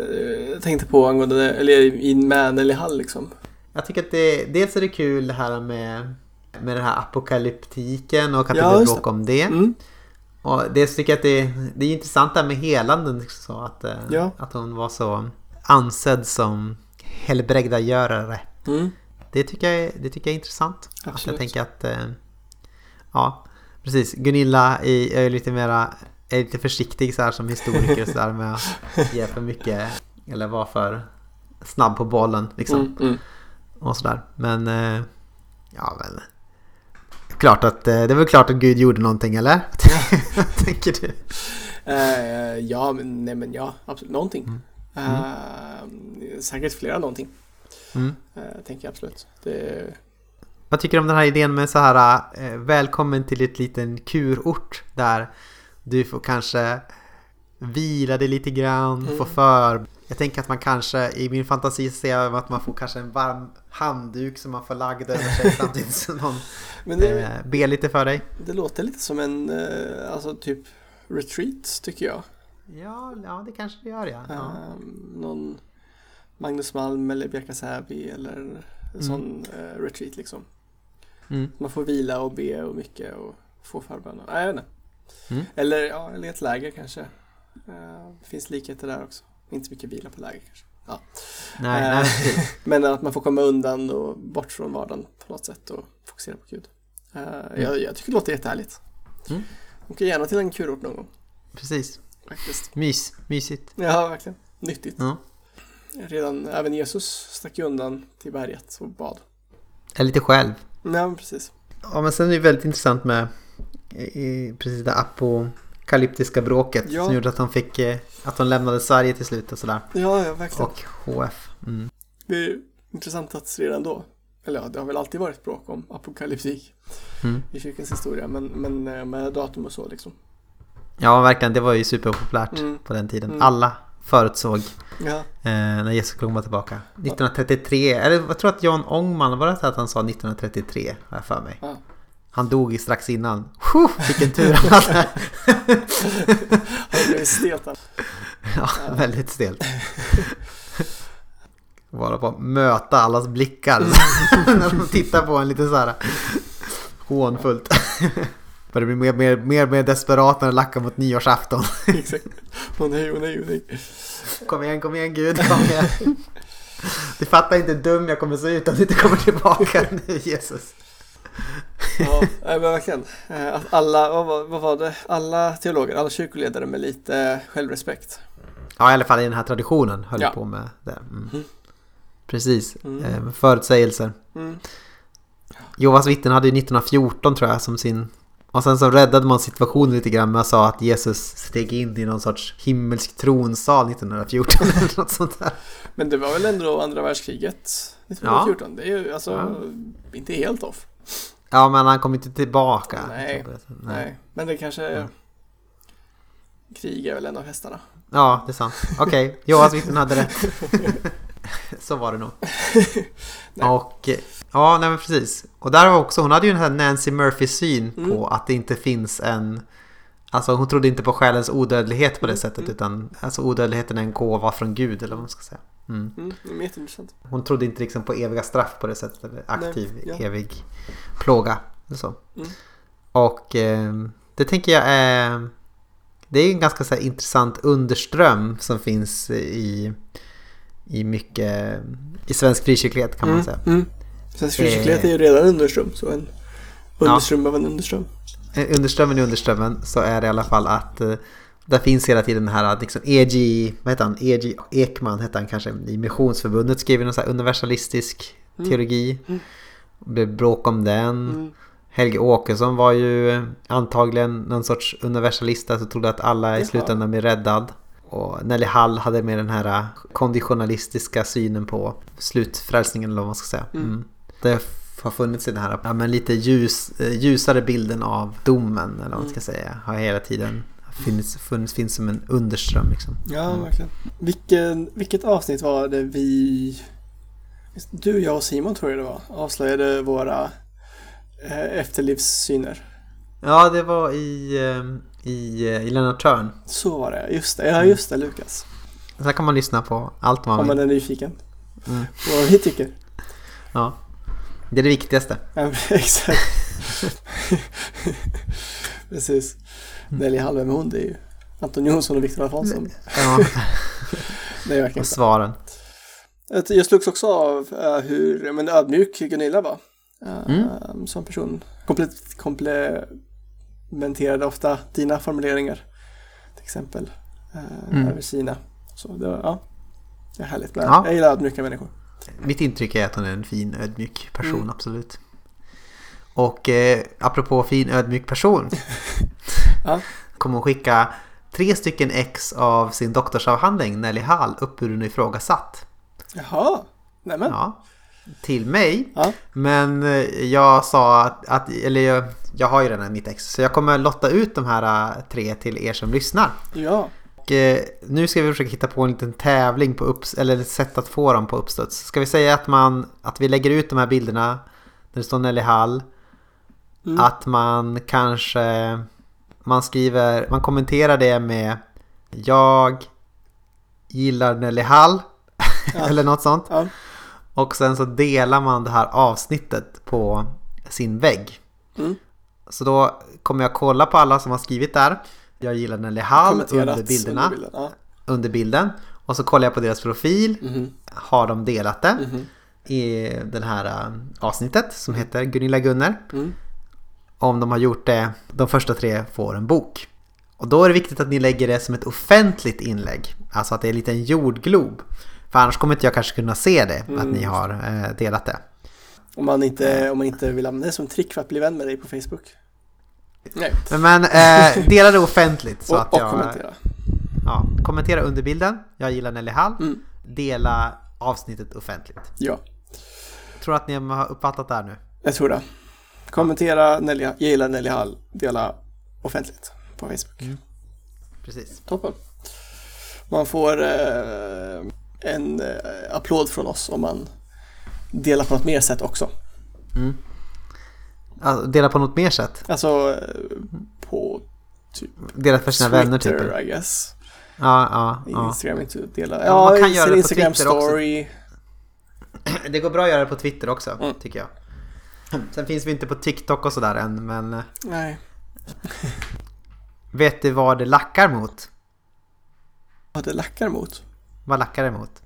eh, tänkte på angående det, eller i med eller i Hall liksom? Jag tycker att det, dels är det kul det här med, med den här apokalyptiken och att Ja, det blir bråk om det. Mm. Och dels tycker jag att det, det är intressant det här med helanden. liksom Så att, eh, Ja. att hon var så ansedd som helbrägdagörare. Mm. Det tycker jag, det tycker jag är intressant. Att jag tänker att... eh, Ja, precis. Gunilla är, är lite mera... Är lite försiktig så här som historiker så där med att ge för mycket... Eller vara för snabb på bollen liksom. Mm. Mm. Och sådär. Men... eh, Ja, väl... Klart att... eh, Det är väl klart att Gud gjorde någonting, eller? tänker du? Eh, ja, men, nej men ja, absolut. Någonting. Eh, säkert flera någonting. Mm. Eh, tänker jag absolut. Det, Vad tycker du om den här idén med så här välkommen till ett liten kurort där du får kanske vila dig lite grann, Mm. få för. Jag tänker att man kanske, i min fantasi ser jag att man får kanske en varm handduk som man får lagd över sig samtidigt som någon men det, eh, ber lite för dig. det låter lite som en, eh, alltså typ retreat tycker jag. Ja, ja det kanske det gör ja. ja. Um, någon Magnus Malm eller Bjärka Säby eller en mm. sån uh, retreat liksom. Mm. Man får vila och be och mycket och få förböner. Nej, jag vet inte. Mm. Eller, ja, eller ett läger kanske. Uh, det finns likheter där också. Inte så mycket vila på läger kanske. Ja. Nej, uh, nej. men att man får komma undan och bort från vardagen på något sätt och fokusera på Gud. Uh, jag, jag, tycker det låter jättehärligt. Mm. Åker gärna till en kurort någon gång. Precis. Faktiskt. Mys, mysigt. Ja, verkligen. Nyttigt. Ja. Redan, även Jesus stack ju undan till berget och bad. Är lite själv. Ja, precis. Ja, men sen är det väldigt intressant med i, precis det apokalyptiska bråket ja. som gjorde att de fick eh, att de lämnade Sverige till slut och sådär. Ja, ja verkligen. Och HF. Mm. Det är intressant att redan då, eller ja, det har väl alltid varit bråk om apokalyptik mm. i kyrkans historia, men, men eh, med datum och så liksom. Ja, verkligen. Det var ju superpopulärt mm. på den tiden. Mm. Alla förutsåg ja. eh, när Jesus kom tillbaka. 1933, eller jag tror att Jan Ångman, var det att han sa 1933? Har jag för mig. Ja. Han dog ju strax innan. vilken tur han hade. han blev stelt. Ja, väldigt stelt. Bara på att möta allas blickar när de tittar på en lite så här hånfullt. Börjar bli mer, mer, mer, mer desperat när det lackar mot nyårsafton. Exakt. Åh nej, åh nej, åh nej. Kom igen, kom igen Gud, kom igen. Du fattar inte hur dum jag kommer se ut om du inte kommer tillbaka nu Jesus. Ja, men verkligen. Eh, att alla, vad, vad var det? Alla teologer, alla kyrkoledare med lite självrespekt. Ja, i alla fall i den här traditionen höll ja. på med det. Mm. Mm. Precis, mm. Eh, förutsägelser. Mm. Jehovas vittnen hade ju 1914 tror jag som sin och sen så räddade man situationen lite grann med att säga att Jesus steg in i någon sorts himmelsk tronsal 1914 eller något sånt där. Men det var väl ändå andra världskriget 1914? Ja. Det är ju alltså ja. inte helt off. Ja, men han kom inte tillbaka. Nej, nej. nej. men det kanske... Ja. Krig är väl en av hästarna. Ja, det är sant. Okej, okay. Johans vittnen hade rätt. så var det nog. och ja, nej men precis. Och där var också, hon hade ju den här Nancy Murphy-syn mm. på att det inte finns en... Alltså hon trodde inte på själens odödlighet på det mm. sättet mm. utan alltså odödligheten är en gåva från Gud eller vad man ska säga. Mm. Mm, jätteintressant. Hon trodde inte liksom på eviga straff på det sättet eller aktiv nej, ja. evig plåga. Eller så. Mm. Och eh, det tänker jag är... Det är en ganska så intressant underström som finns i i mycket i svensk frikyrklighet kan man mm, säga. Mm. Svensk frikyrklighet är ju redan underström, så en underström ja. av en underström. Eh, underströmmen i underströmmen så är det i alla fall att uh, där finns hela tiden den här liksom E.G. Vad heter han? E.G. Ekman heter han kanske i Missionsförbundet någon så här universalistisk mm. teologi. Mm. Det blev bråk om den. Mm. Helge Åkesson var ju antagligen någon sorts universalist, alltså trodde att alla i slutändan blir räddad. Och Nelly Hall hade mer den här äh, konditionalistiska synen på slutfrälsningen eller vad man ska säga. Mm. Mm. Det har funnits i den här ja, men lite ljus, äh, ljusare bilden av domen eller vad man ska mm. säga. Har hela tiden funnits, funnits, finns som en underström liksom. Ja, mm. verkligen. Vilken, vilket avsnitt var det vi... Du, jag och Simon tror jag det var. Avslöjade våra eh, efterlivssyner. Ja, det var i ehm, i, eh, i Lennart Törn. Så var det, just det. Ja, just det, Lukas. Så här kan man lyssna på allt man vill. Om man är nyfiken. Mm. Vad vi tycker. Ja. Det är det viktigaste. Ja, exakt. Precis. Mm. Vem är hon? Det är ju Anton Jonsson och Viktor Alfonsson. Ja. det är verkligen och svaren. Jag slogs också av uh, hur men ödmjuk Gunilla var. Uh, mm. Som person. Komple, komple, kommenterade ofta dina formuleringar. Till exempel eh, mm. över Kina. Så det var, ja, det är härligt. Ja. Jag gillar ödmjuka människor. Mitt intryck är att hon är en fin ödmjuk person, mm. absolut. Och eh, apropå fin ödmjuk person. ja. Kommer hon skicka tre stycken ex av sin doktorsavhandling Nelly Hall uppburen och ifrågasatt. Jaha, nämen. Ja till mig. Ja. Men eh, jag sa att, att eller jag, jag, har ju redan mitt ex. Så jag kommer lotta ut de här eh, tre till er som lyssnar. Ja. Och, eh, nu ska vi försöka hitta på en liten tävling på upps eller ett sätt att få dem på uppstuds. Ska vi säga att, man, att vi lägger ut de här bilderna när det står Nelly Hall. Mm. Att man kanske man skriver, man kommenterar det med Jag gillar Nelly Hall. Eller något sånt. Ja. Och sen så delar man det här avsnittet på sin vägg. Mm. Så då kommer jag kolla på alla som har skrivit där. Jag gillar Nelly Hall under bilderna. under bilden. Ja. Under bilden. Och så kollar jag på deras profil. Mhm. Har de delat det? Mhm. I det här äh, avsnittet som heter Gunilla Gunnar. Mm. Om de har gjort det, de första tre får en bok. Och då är det viktigt att ni lägger det som ett offentligt inlägg. Alltså att det är en liten jordglob. För annars kommer inte jag kanske kunna se det, att Mm. ni har eh, delat det. Om, man inte, om man inte vill använda det som trick för att bli vän med dig på Facebook. Nej. Men, eh, dela det offentligt. Så Och, att och jag, kommentera. Ja, kommentera under bilden. Jag gillar Nelly Hall. Mm. Dela avsnittet offentligt. Ja, Tror att ni har uppfattat det här nu? jag tror det. Kommentera, Nelly, jag gillar Nelly Hall, dela offentligt på Facebook. Mm. Precis. Toppen. Man får eh, en eh, applåd från oss om man delar på något mer sätt också. Alltså, dela på något mer sätt. Alltså eh, på typ Dela för sina vänner typ. Twitter, I guess. Ja, ja, ja. Instagram inte dela. Ja, Ja, man kan göra det på Instagram Twitter också. story. Det går bra att göra det på Twitter också, Mm. tycker jag. Sen finns vi inte på TikTok och sådär än, men eh, Nej, vet du vad det lackar mot? vad det lackar mot. Vad lackar det mot?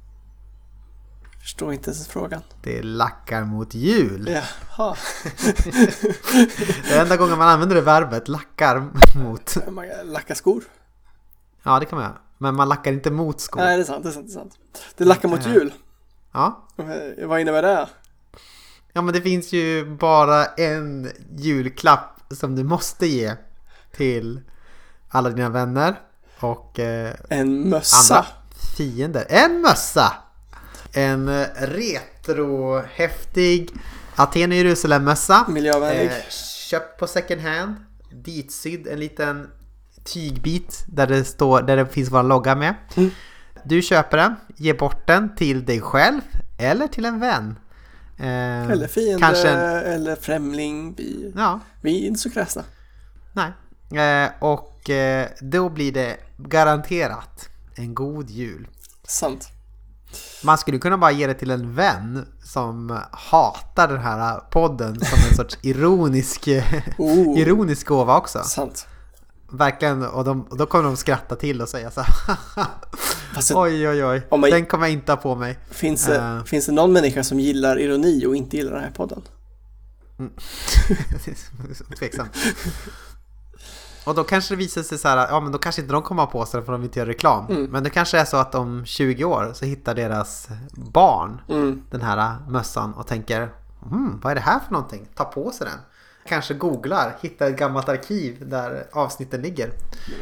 Förstår inte ens frågan. Det lackar mot jul. Jaha. Det är enda gången man använder det verbet, lackar mot. Man Lacka skor? Ja, det kan man göra. Men man lackar inte mot skor. Nej, det är sant. Det är sant. Det, är sant. det lackar mot Eh. jul. Ja. Eh, Vad innebär det? Ja, men det finns ju bara en julklapp som du måste ge till alla dina vänner och eh, En mössa. andra fiender. En mössa! En retrohäftig Aten Jerusalem-mössa. Miljövänlig. Eh, köpt på second hand. Ditsydd en liten tygbit där det, står, där det finns vår logga med. Mm. Du köper den, ger bort den till dig själv eller till en vän. Eh, Eller fiende, Kanske en, eller främling. Vi, ja, vi är inte så kräsna. nej. Eh, och eh, då blir det garanterat en god jul. Sant. Man skulle kunna bara ge det till en vän som hatar den här podden som en sorts ironisk, Oh, ironisk gåva också. sant. Verkligen, och, de, och då kommer de skratta till och säga så här. Fast oj, oj, oj, man- den kommer jag inte ha på mig. finns, det, eh. finns det någon människa som gillar ironi och inte gillar den här podden? Tveksamt. Och då kanske det visar sig så här, ja men då kanske inte de kommer ha på sig den för de vill inte göra reklam. Mm. Men det kanske är så att om 20 år så hittar deras barn Mm. den här mössan och tänker hmm, vad är det här för någonting? Ta på sig den. Kanske googlar, hittar ett gammalt arkiv där avsnitten ligger.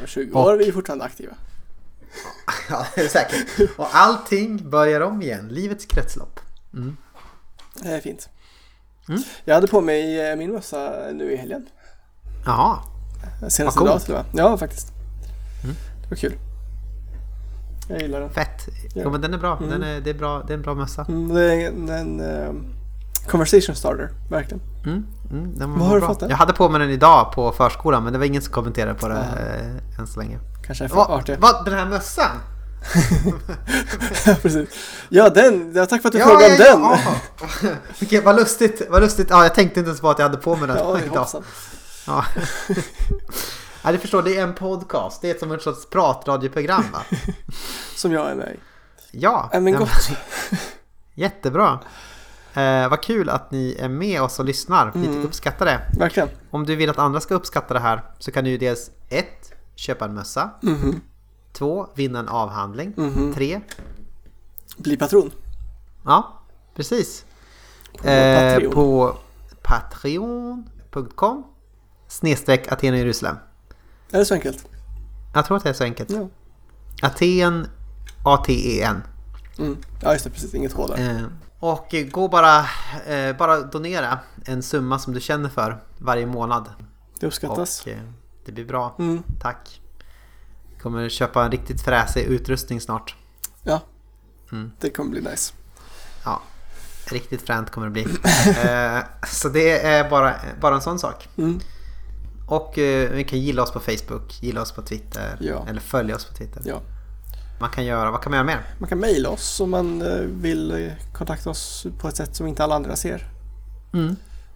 Om 20 Och- år är vi fortfarande aktiva. Ja, det är säkert. Och allting börjar om igen, livets kretslopp. Det är fint. Mm. Jag hade på mig eh, min mössa nu i helgen. Jaha, Senaste dagen till och med. Ja, faktiskt. Mm. Det var kul. Jag gillar den. fett. Ja. Jo men den är bra, Mm. den är, det, är bra det är en bra mössa. Mm, det är en, en eh, conversation starter, verkligen. Mm, mm, Var har du bra. fått den? Jag hade på mig den idag på förskolan men det var ingen som kommenterade på det Ja. eh, än så länge. Kanske är för Vad, artig. vad, den här mössan? Ja, precis. Ja, den. Ja, tack för att du frågade om den. ja. Okej, vad lustigt, vad lustigt. Ja, jag tänkte inte ens på att jag hade på mig den Ja, idag. Ja. ja, du förstår, det är en podcast. Det är som ett sorts pratradioprogram va? Som jag är med i. Ja, Ja, men ja, gott. jättebra. Eh, vad kul att ni är med oss och lyssnar. Vi Mm. uppskattar det. Verkligen. Om du vill att andra ska uppskatta det här så kan du dels 1. Köpa en mössa. Mhm. 2. Vinna en avhandling. Mhm. 3. Bli patron. Ja, precis. På Eh, Patreon. på patreon.com snedstreck Aten och Jerusalem. Är det så enkelt? Jag tror att det är så enkelt. Ja. Aten, A-T-E-N. Mm. Ja, just det. Precis. Inget H där. Eh, och gå bara, eh, bara donera en summa som du känner för varje månad. Det uppskattas. Och eh, det blir bra. Mm. Tack. Kommer köpa en riktigt fräsig utrustning snart. Ja. Mm. Det kommer bli nice. Ja, riktigt fränt kommer det bli. eh, så det är bara, bara en sån sak. Mm. Och eh, ni kan gilla oss på Facebook, gilla oss på Twitter Ja. eller följa oss på Twitter. Ja. Man kan göra, vad kan man göra mer? Man kan mejla oss om man eh, vill eh, kontakta oss på ett sätt som inte alla andra ser. Mm.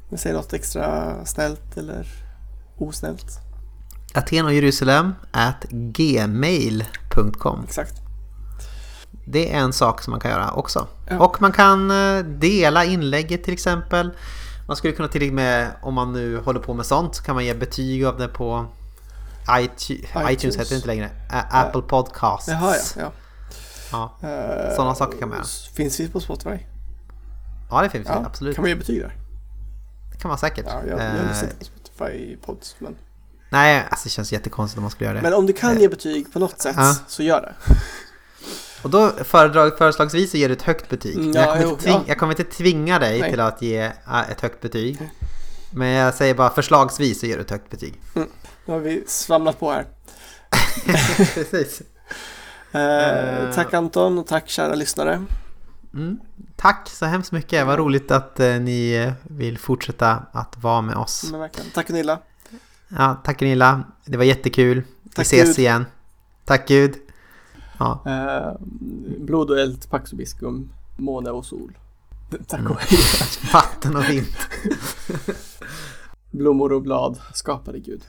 Vi säger något extra snällt eller osnällt. Aten och Jerusalem at gmail.com Exakt. Det är en sak som man kan göra också. Ja. Och man kan eh, dela inlägget till exempel. Man skulle kunna till och med, om man nu håller på med sånt, så kan man ge betyg av det på iTunes, iTunes, heter det inte längre. Apple Podcasts. Jaha ja. Ja. ja. Eh, Sådana saker kan man göra. Finns vi på Spotify? ja, det finns det Ja, absolut. Kan man ge betyg där? Det kan man säkert. Ja, jag, jag Eh, lyssnar inte på Spotify pods. Men, nej, alltså det känns jättekonstigt om man skulle göra det. men om du kan Eh, ge betyg på något sätt ja. så gör det. Och då föredrag, föreslagsvis så ger du ett högt betyg. Mm, Men jag, ja, kommer jo, inte tving, ja. jag kommer inte tvinga dig Nej. till att ge äh, ett högt betyg. Men jag säger bara förslagsvis så ger du ett högt betyg. Nu har vi svamlat på här. Precis. Eh, tack Anton och tack kära lyssnare. Mm. Tack så hemskt mycket. Vad roligt att eh, ni eh, vill fortsätta att vara med oss. Tack Gunilla. Ja, tack Gunilla. Det var jättekul. Vi Tack, ses Gud. igen. Tack Gud. Ja. Eh, blod och eld, Pax Obiscum, måne och sol. Tack Mm. och hej. Vatten och vind. Blommor och blad skapade Gud.